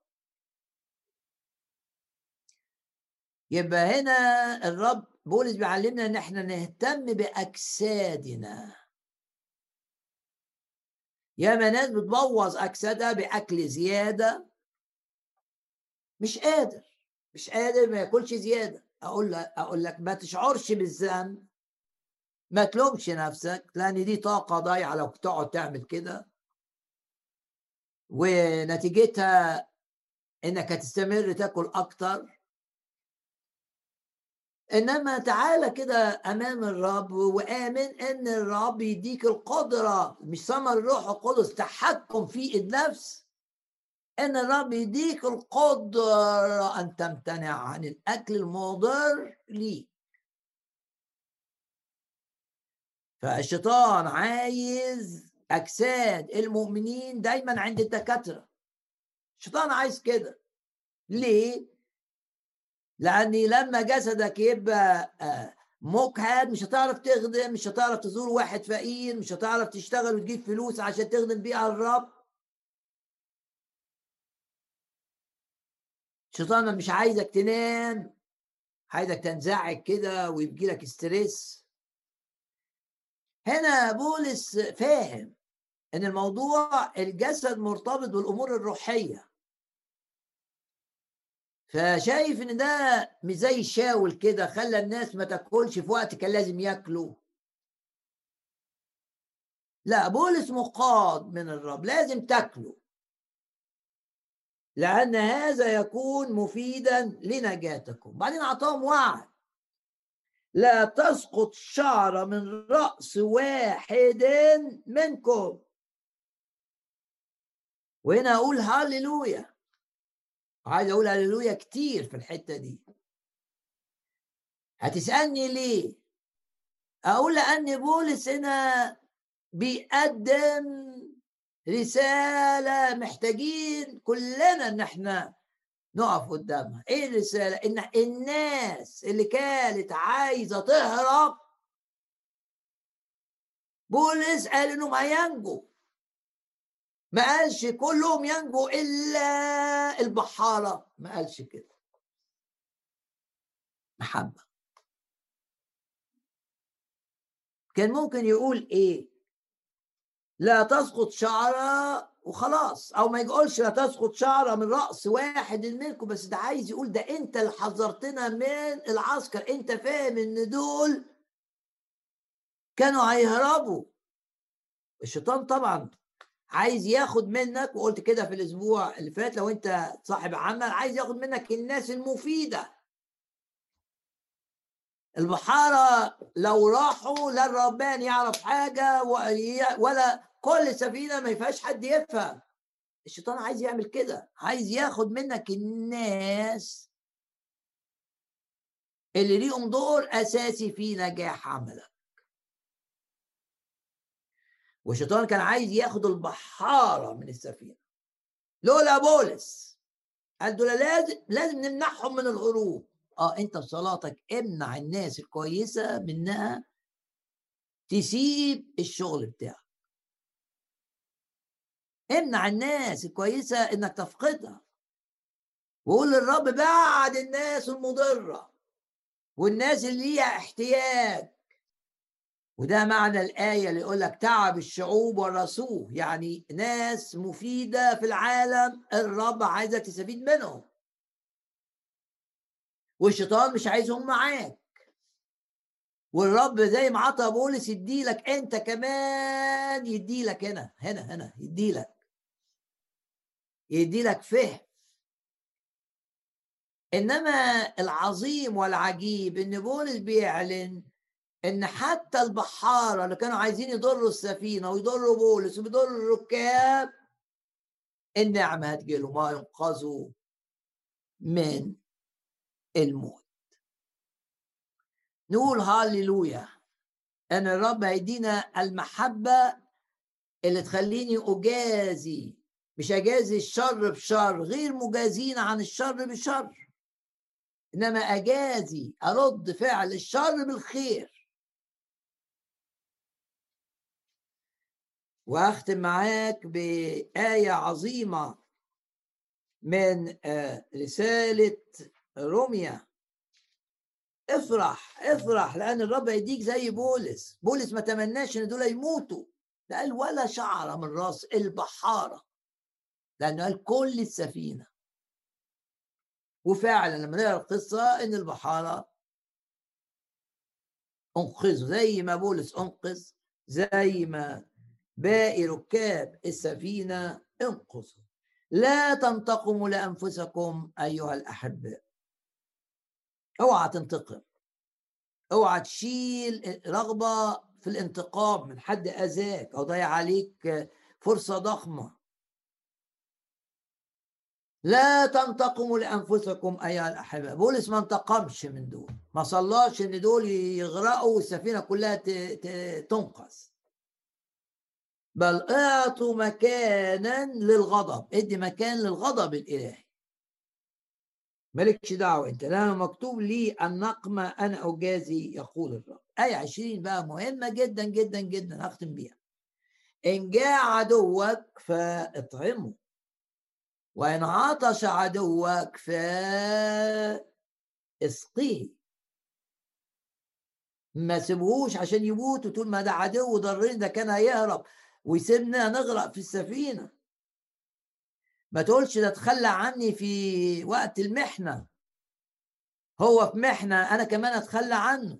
Speaker 1: يبقى هنا الرب بولس بيعلمنا إن إحنا نهتم بأجسادنا. ياما ناس بتبوظ اجسادها بأكل زيادة. مش قادر مش قادر ما ياكلش زيادة. أقول لك أقول لك ما تشعرش بالذنب. ما تلومش نفسك لأن دي طاقة ضايعة لو تقعد تعمل كده. ونتيجتها إنك هتستمر تاكل أكتر. إنما تعالى كده أمام الرب وآمن إن الرب يديك القدرة. مش ثمر الروح القدس تحكم في النفس. إن الرب يديك القدرة أن تمتنع عن الأكل المضر ليك. فالشيطان عايز أجساد المؤمنين دايما عند الدكاترة. الشيطان عايز كده. ليه؟ لأني لما جسدك يبقى آه، مجهد مش هتعرف تخدم مش هتعرف تزور واحد فقير مش هتعرف تشتغل وتجيب فلوس عشان تخدم بيها الرب. الشيطان مش عايزك تنام عايزك تنزعج كده ويجي لك ستريس. هنا بولس فاهم إن الموضوع الجسد مرتبط بالأمور الروحية. فشايف إن ده مش زي الشاول كده خلى الناس ما تاكلش في وقت كان لازم ياكلوا. لا بولس مقاد من الرب لازم تاكلوا. لأن هذا يكون مفيدا لنجاتكم. بعدين أعطاهم وعد. لا تسقط شعرة من رأس واحد منكم. وهنا أقول هللويا. عايز أقول هللويا كتير في الحتة دي. هتسألني ليه؟ أقول لأن بولس هنا بيقدم رسالة محتاجين كلنا إن إحنا نقف قدامها. إيه الرسالة؟ إن الناس اللي كانت عايزة تهرب بولس قال انهم هينجوا ما قالش كلهم ينجوا إلا البحارة. ما قالش كده. محبة. كان ممكن يقول إيه؟ لا تسقط شعرة وخلاص. أو ما يقولش لا تسقط شعرة من رأس واحد منكم بس ده عايز يقول ده أنت اللي حذرتنا من العسكر. أنت فاهم إن دول كانوا هيهربوا. الشيطان طبعا عايز ياخد منك وقلت كده في الأسبوع اللي فات لو أنت صاحب عمل عايز ياخد منك الناس المفيدة. البحارة لو راحوا لا الربان يعرف حاجة ولا كل سفينة ما فيهاش حد يفهم. الشيطان عايز يعمل كده عايز ياخد منك الناس اللي ليهم دور أساسي في نجاح عملك. والشيطان كان عايز ياخد البحارة من السفينة. لولا بولس. قال دول لازم لازم نمنعهم من الهروب آه أنت بصلاتك امنع الناس الكويسة منها تسيب الشغل بتاعك. امنع الناس الكويسة إنك تفقدها. وقول للرب بعد الناس المضرة. والناس اللي ليها احتياج. وده معنى الآية اللي يقول لك تعب الشعوب ورثوه يعني ناس مفيدة في العالم الرب عايزك تستفيد منهم. والشيطان مش عايزهم معاك. والرب زي ما عطى بولس يديلك أنت كمان يديلك هنا هنا هنا يديلك يديلك فهم. إنما العظيم والعجيب إن بولس بيعلن إن حتى البحاره اللي كانوا عايزين يضروا السفينة ويضروا بولس ويضروا الركاب النعمه هتجيلهم ما ينقذوا من الموت. نقول هاليلويا إن الرب هيدينا المحبة اللي تخليني أجازي مش أجازي الشر بشر غير مجازين عن الشر بشر إنما أجازي أرد فعل الشر بالخير. واختم معاك بآية عظيمة من آه، رسالة روميا. افرح افرح لأن الرب هيديك زي بولس. بولس ما تمناش إن دول يموتوا. ده قال ولا شعره من راس البحارة. لأنه قال كل السفينة. وفعلا لما نقرأ القصة إن البحارة أنقذوا زي ما بولس أنقذ زي ما باقي ركاب السفينة انقذوا لا تنتقموا لأنفسكم أيها الاحباء اوعى تنتقم. اوعى تشيل رغبة في الانتقام من حد أذاك أو ضيع عليك فرصة ضخمة. لا تنتقموا لأنفسكم أيها الاحباء بولس ما انتقمش من دول. ما صلاش إن دول يغرقوا والسفينة كلها تنقذ بل اعطوا مكانا للغضب ادي مكان للغضب الالهي. مالكش دعوة أنت لأنه مكتوب لي النقمه أنا اجازي يقول الرب. آية 20 بقى مهمة جدا جدا جدا هختم بيها. إن جاء عدوك فاطعمه وإن عطش عدوك فاسقيه. ما سيبهوش عشان يموت وتقول ما ده عدو ضرني ده كان هيهرب. ويسيبنا نغرق في السفينة. ما تقولش ده تخلى عني في وقت المحنة. هو في محنة أنا كمان أتخلى عنه.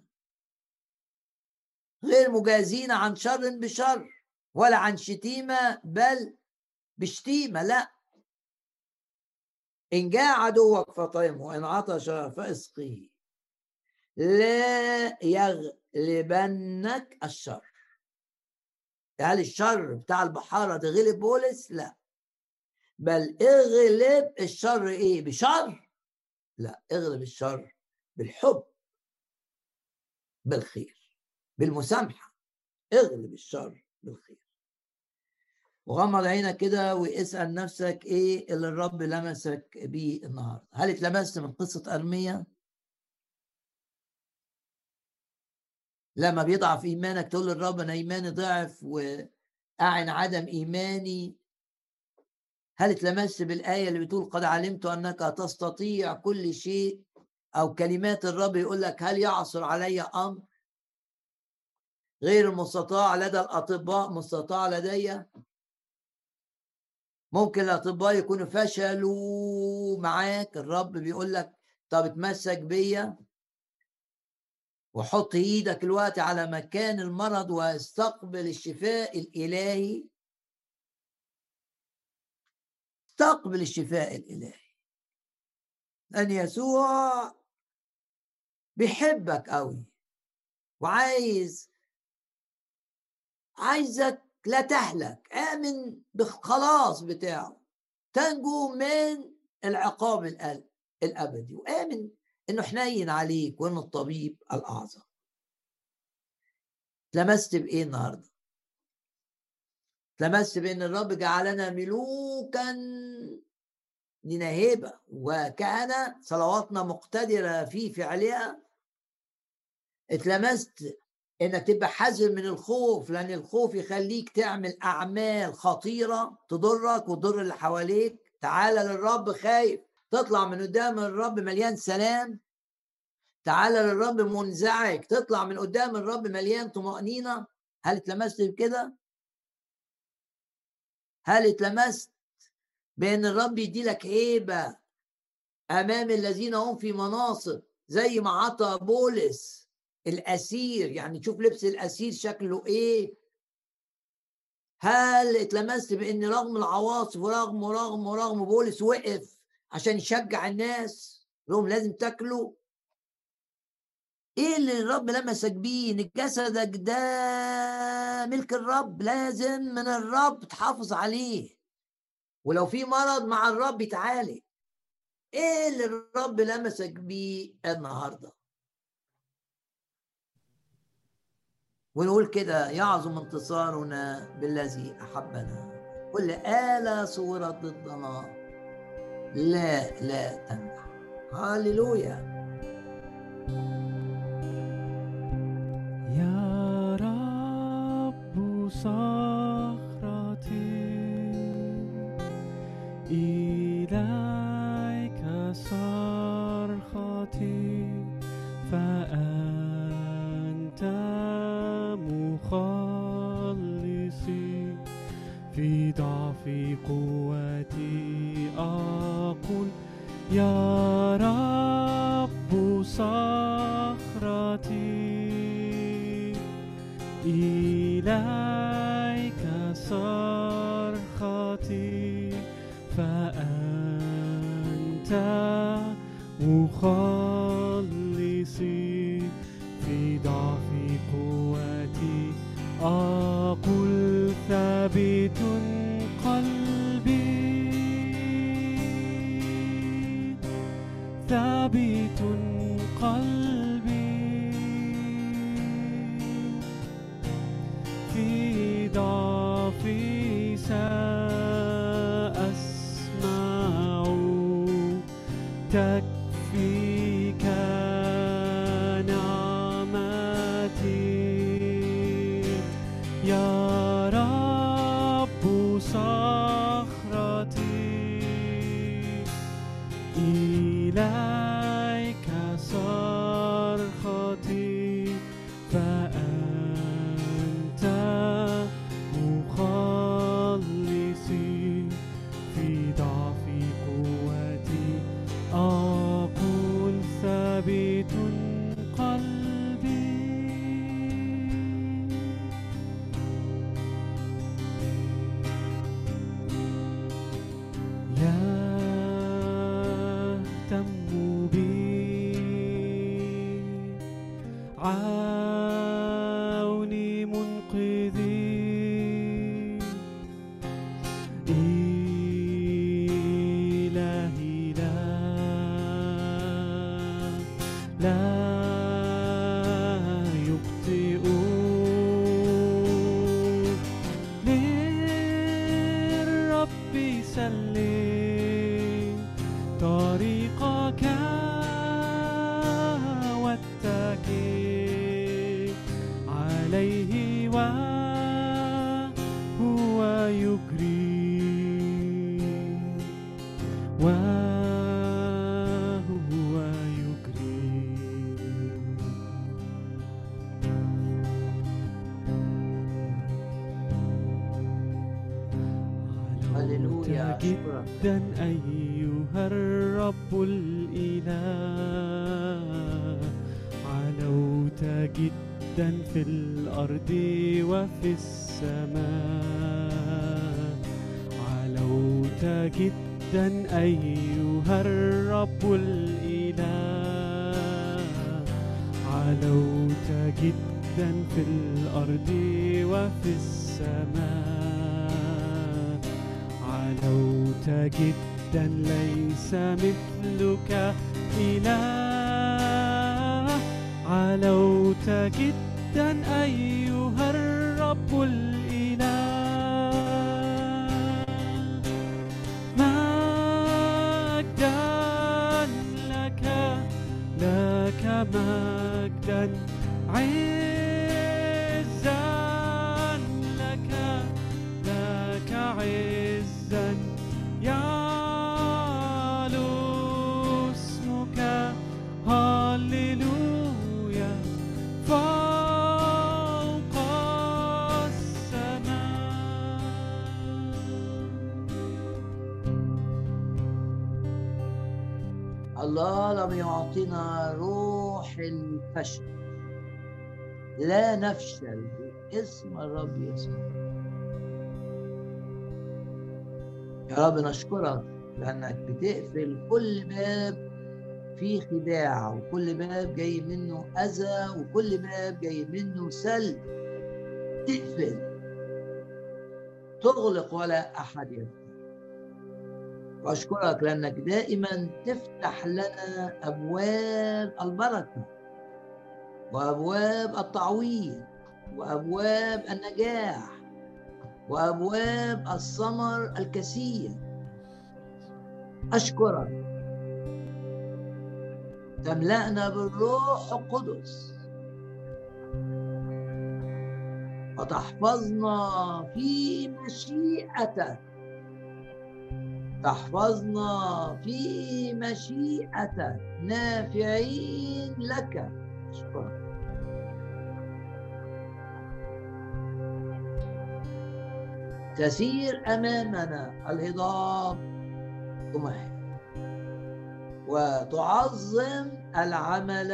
Speaker 1: غير مجازين عن شر بشر ولا عن شتيمة بل بشتيمة لا. إن جاء عدوك فطعمه وإن عطش فاسقيه لا يغلبنك الشر. هل الشر بتاع البحارة ده غلب بولس؟ لا بل اغلب الشر إيه؟ بشر؟ لا اغلب الشر بالحب بالخير بالمسامحة اغلب الشر بالخير وغمض عينك كده واسأل نفسك إيه اللي الرب لمسك بيه النهارده هل اتلمست من قصة أرمية لما بيضعف إيمانك تقول للرب أنا إيماني ضعف وأعن عدم إيماني هل اتلمست بالآية اللي بتقول قد علمت أنك تستطيع كل شيء؟ أو كلمات الرب يقول لك هل يعصر علي أمر غير المستطاع لدى الأطباء؟ مستطاع لدي؟ ممكن الأطباء يكونوا فشلوا معاك الرب بيقول لك طب اتمسك بيا. وحط إيدك الوقت على مكان المرض واستقبل الشفاء الإلهي. استقبل الشفاء الإلهي. ان يسوع بيحبك قوي وعايز عايزك لا تهلك آمن بالخلاص بتاعه. تنجو من العقاب الأبدي وآمن إنه حنين عليك وإنه الطبيب الأعظم. لمست بإيه النهارده؟ لمست بأن الرب جعلنا ملوكا لنهيبة وكان صلواتنا مقتدرة في فعلها. اتلمست انك تبقى حذر من الخوف لأن الخوف يخليك تعمل أعمال خطيرة تضرك وتضر اللي حواليك. تعالى للرب خايف. تطلع من قدام الرب مليان سلام. تعالى للرب منزعج. تطلع من قدام الرب مليان طمأنينة. هل اتلمست بكده؟ هل اتلمست بأن الرب يدي لك هيبة أمام الذين هم في مناصب؟ زي ما عطى بولس الأسير. يعني تشوف لبس الأسير شكله إيه. هل اتلمست بأن رغم العواصف ورغم ورغم ورغم بولس وقف؟ عشان يشجع الناس لهم لازم تاكلوا. إيه اللي الرب لمسك بيه إن جسدك ده ملك الرب لازم من الرب تحافظ عليه. ولو في مرض مع الرب يتعالج إيه اللي الرب لمسك بيه النهارده؟ ونقول كده يعظم انتصارنا بالذي أحبنا. كل آلة صورت ضدنا لا لا تنجح هاليلويا.
Speaker 2: يا رب صخرتي إليك صرختي فأنت مخلصي في ضعف قوتي. أقول يا رب be السماء
Speaker 1: الله لم يعطينا روح الفشل. لا نفشل باسم الرب يسوع. يا رب نشكرك لأنك بتقفل كل باب فيه خداع وكل باب جاي منه أذى وكل باب جاي منه سلب. تقفل. تغلق ولا أحد يفتح وأشكرك لأنك دائما تفتح لنا أبواب البركة وأبواب التعويض وأبواب النجاح وأبواب الثمر الكثير. أشكرك. تملأنا بالروح القدس. وتحفظنا في مشيئتك. تحفظنا في مشيئتك. نافعين لك. اشكرك تسير أمامنا الهضاب. تمهد. وتعظم العمل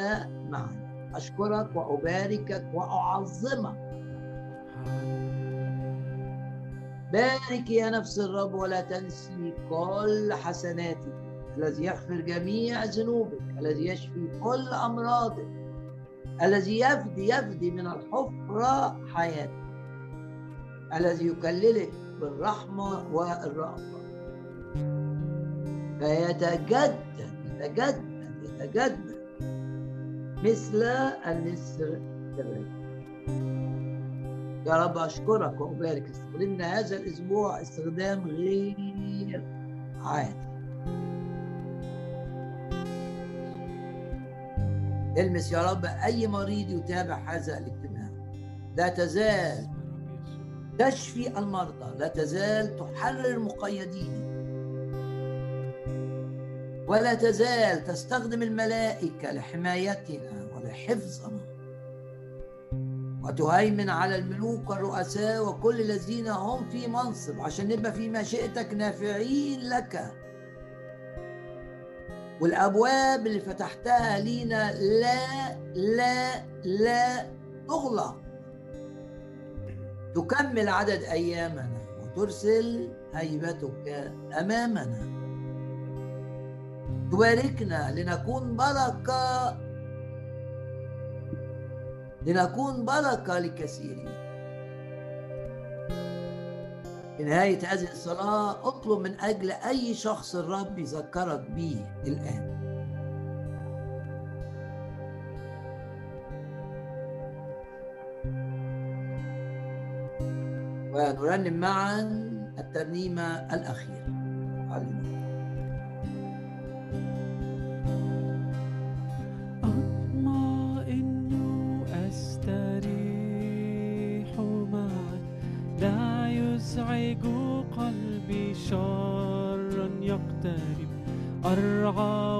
Speaker 1: معنا. أشكرك وأباركك وأعظمك. بارك يا نفس الرب ولا تنسي كل حسناتك الذي يغفر جميع ذنوبك الذي يشفي كل أمراضك الذي يفدي يفدي من الحفرة حياتك الذي يكللك بالرحمة والرأفة. فيتجدد يتجدد يتجدد مثل النسر الرجل. يا رب أشكرك وأبارك استخدمنا هذا الأسبوع استخدام غير عادي. المس يا رب أي مريض يتابع هذا الاجتماع. لا تزال تشفي المرضى. لا تزال تحرر المقيدين. ولا تزال تستخدم الملائكة لحمايتنا ولحفظنا. وتهيمن على الملوك والرؤساء وكل الذين هم في منصب عشان نبقى في مشيئتك نافعين لك. والأبواب اللي فتحتها لينا لا لا لا تغلق. تكمل عدد أيامنا وترسل هيبتك أمامنا. تباركنا لنكون بركة لنكون بركه لكثيرين في نهاية هذه الصلاة اطلب من أجل أي شخص الرب يذكرك به الآن. ونرنم معا الترنيمة الأخيرة. هللويا.
Speaker 2: شرا يقترب. أرعى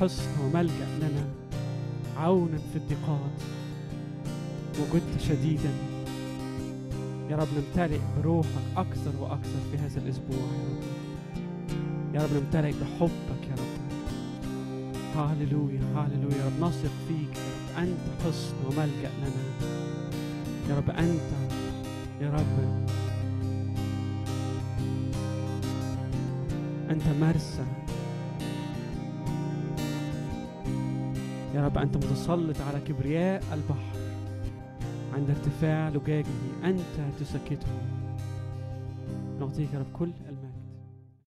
Speaker 2: حصن وملجأ لنا عونا في الضيقات وجدت شديدا. يا رب نمتلئ بروحك أكثر وأكثر في هذا الأسبوع يا رب. يا رب نمتلئ بحبك يا رب. هاللويا هاللويا. يا رب نثق فيك. يا رب أنت حصن وملجأ لنا. يا رب أنت يا رب. أنت مرسى. يا رب أنت متسلط على كبرياء البحر. عند ارتفاع لجاجه أنت تسكته نعطيك يا رب كل